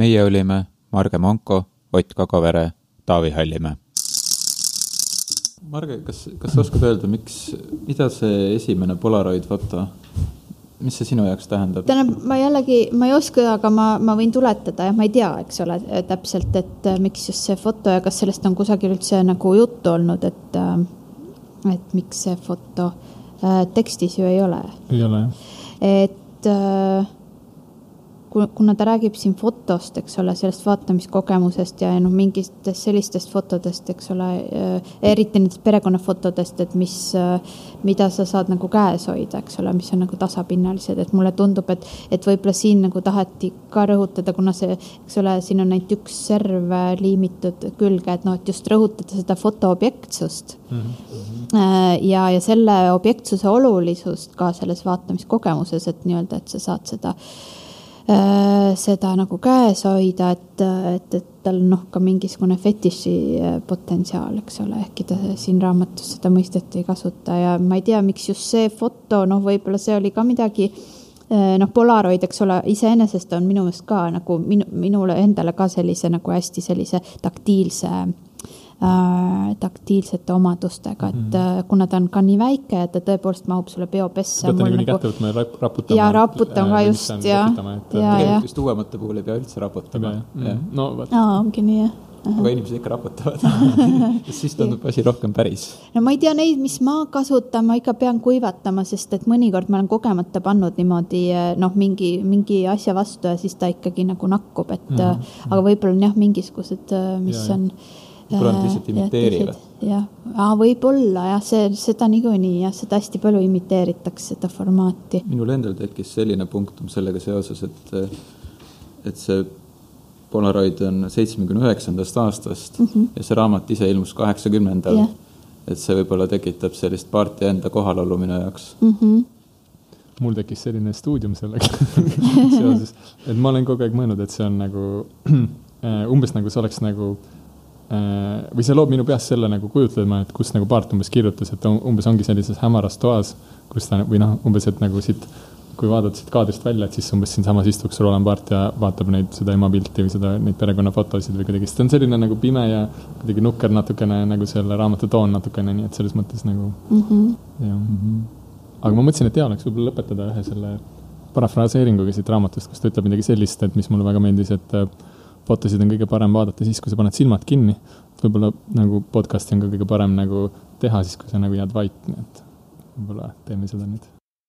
[SPEAKER 4] meie olime Marge Manko, Ott Kagovere, Taavi Hallimäe Marge, kas, kas sa oskad öelda, miks, mida see esimene Polaroid foto, mis see sinu jaoks tähendab?
[SPEAKER 3] tähendab, ma jällegi, ma ei oska, aga ma, ma võin tuletada ja ma ei tea, eks ole, täpselt, et äh, miks just see foto ja kas sellest on kusagil üldse nagu juttu olnud, et, äh, et miks see foto äh, tekstis ju ei ole.
[SPEAKER 2] ei ole, jah.
[SPEAKER 3] et äh, kuna ta räägib siin fotost, eks ole, sellest vaatamiskogemusest ja noh, mingitest sellistest fotodest, eks ole, äh, eriti nendest perekonnafotodest, et mis, äh, mida sa saad nagu käes hoida, eks ole, mis on nagu tasapinnalised, et mulle tundub, et, et võib-olla siin nagu taheti ka rõhutada, kuna see, eks ole, siin on ainult üks serv äh, liimitud külge, et noh, et just rõhutada seda foto objektsust mm. -hmm. ja, ja selle objektsuse olulisust ka selles vaatamiskogemuses, et nii-öelda, et sa saad seda seda nagu käes hoida, et, et, et tal noh, ka mingisugune fetiši äh, potentsiaal, eks ole, ehkki ta siin raamatus seda mõistet ei kasuta ja ma ei tea, miks just see foto, noh, võib-olla see oli ka midagi äh, noh, Polaroid, eks ole, iseenesest on minu meelest ka nagu minu, minule endale ka sellise nagu hästi sellise taktiilse äh, äh, taktiilsete omadustega, et mm. kuna ta on ka nii väike, et ta tõepoolest mahub sulle peopessa.
[SPEAKER 2] pead ta niikuinii nagu... kätte võtma ja raputama.
[SPEAKER 3] ja raputan ka just, ja, ja, ja.
[SPEAKER 4] just uuemate puhul ei pea üldse raputama.
[SPEAKER 2] Mm. no vot.
[SPEAKER 3] aa, ongi nii, jah
[SPEAKER 4] aga inimesed ikka raputavad siis tundub asi rohkem päris.
[SPEAKER 3] no ma ei tea neid, mis ma kasutan, ma ikka pean kuivatama, sest et mõnikord ma olen kogemata pannud niimoodi noh, mingi, mingi asja vastu ja siis ta ikkagi nagu nakkub, et mm -hmm. aga võib-olla on jah, mingisugused, mis ja, on ja
[SPEAKER 4] nad lihtsalt imiteerivad.
[SPEAKER 3] jah, võib-olla jah, see, seda niikuinii jah, seda hästi palju imiteeritakse, seda formaati.
[SPEAKER 4] minul endal tekkis selline punktum sellega seoses, et, et see Polaroid on seitsmekümne üheksandast aastast mm -hmm. ja see raamat ise ilmus kaheksakümnendal yeah.. et see võib-olla tekitab sellist parti enda kohalolu minu jaoks
[SPEAKER 3] mm. -hmm
[SPEAKER 2] mul tekkis selline stuudium sellega seoses, et ma olen kogu aeg mõelnud, et see on nagu umbes nagu see oleks nagu äh, Äh, või see loob minu peas selle nagu kujutlema, et kus nagu Paart umbes kirjutas, et umbes ongi sellises hämaras toas, kus ta või noh, umbes, et nagu siit, kui vaadata siit kaadrist välja, et siis umbes siinsamas istuks Roland Paart ja vaatab neid, seda ema pilti või seda, neid perekonnafotosid või kuidagi, sest ta on selline nagu pime ja kuidagi nukker natukene nagu selle raamatu toon natukene, nii et selles mõttes nagu
[SPEAKER 3] mm. -hmm.
[SPEAKER 2] jah mm -hmm. aga ma mõtlesin, et hea oleks võib-olla lõpetada ühe selle parafraseeringuga siit raamatust, kus ta ütleb midagi sellist, et mis mulle väga meeldis, et fotosid on kõige parem vaadata siis, kui sa paned silmad kinni. võib-olla nagu podcast'i on ka kõige parem nagu teha siis, kui sa nagu jääd vait, nii et võib-olla teeme seda nüüd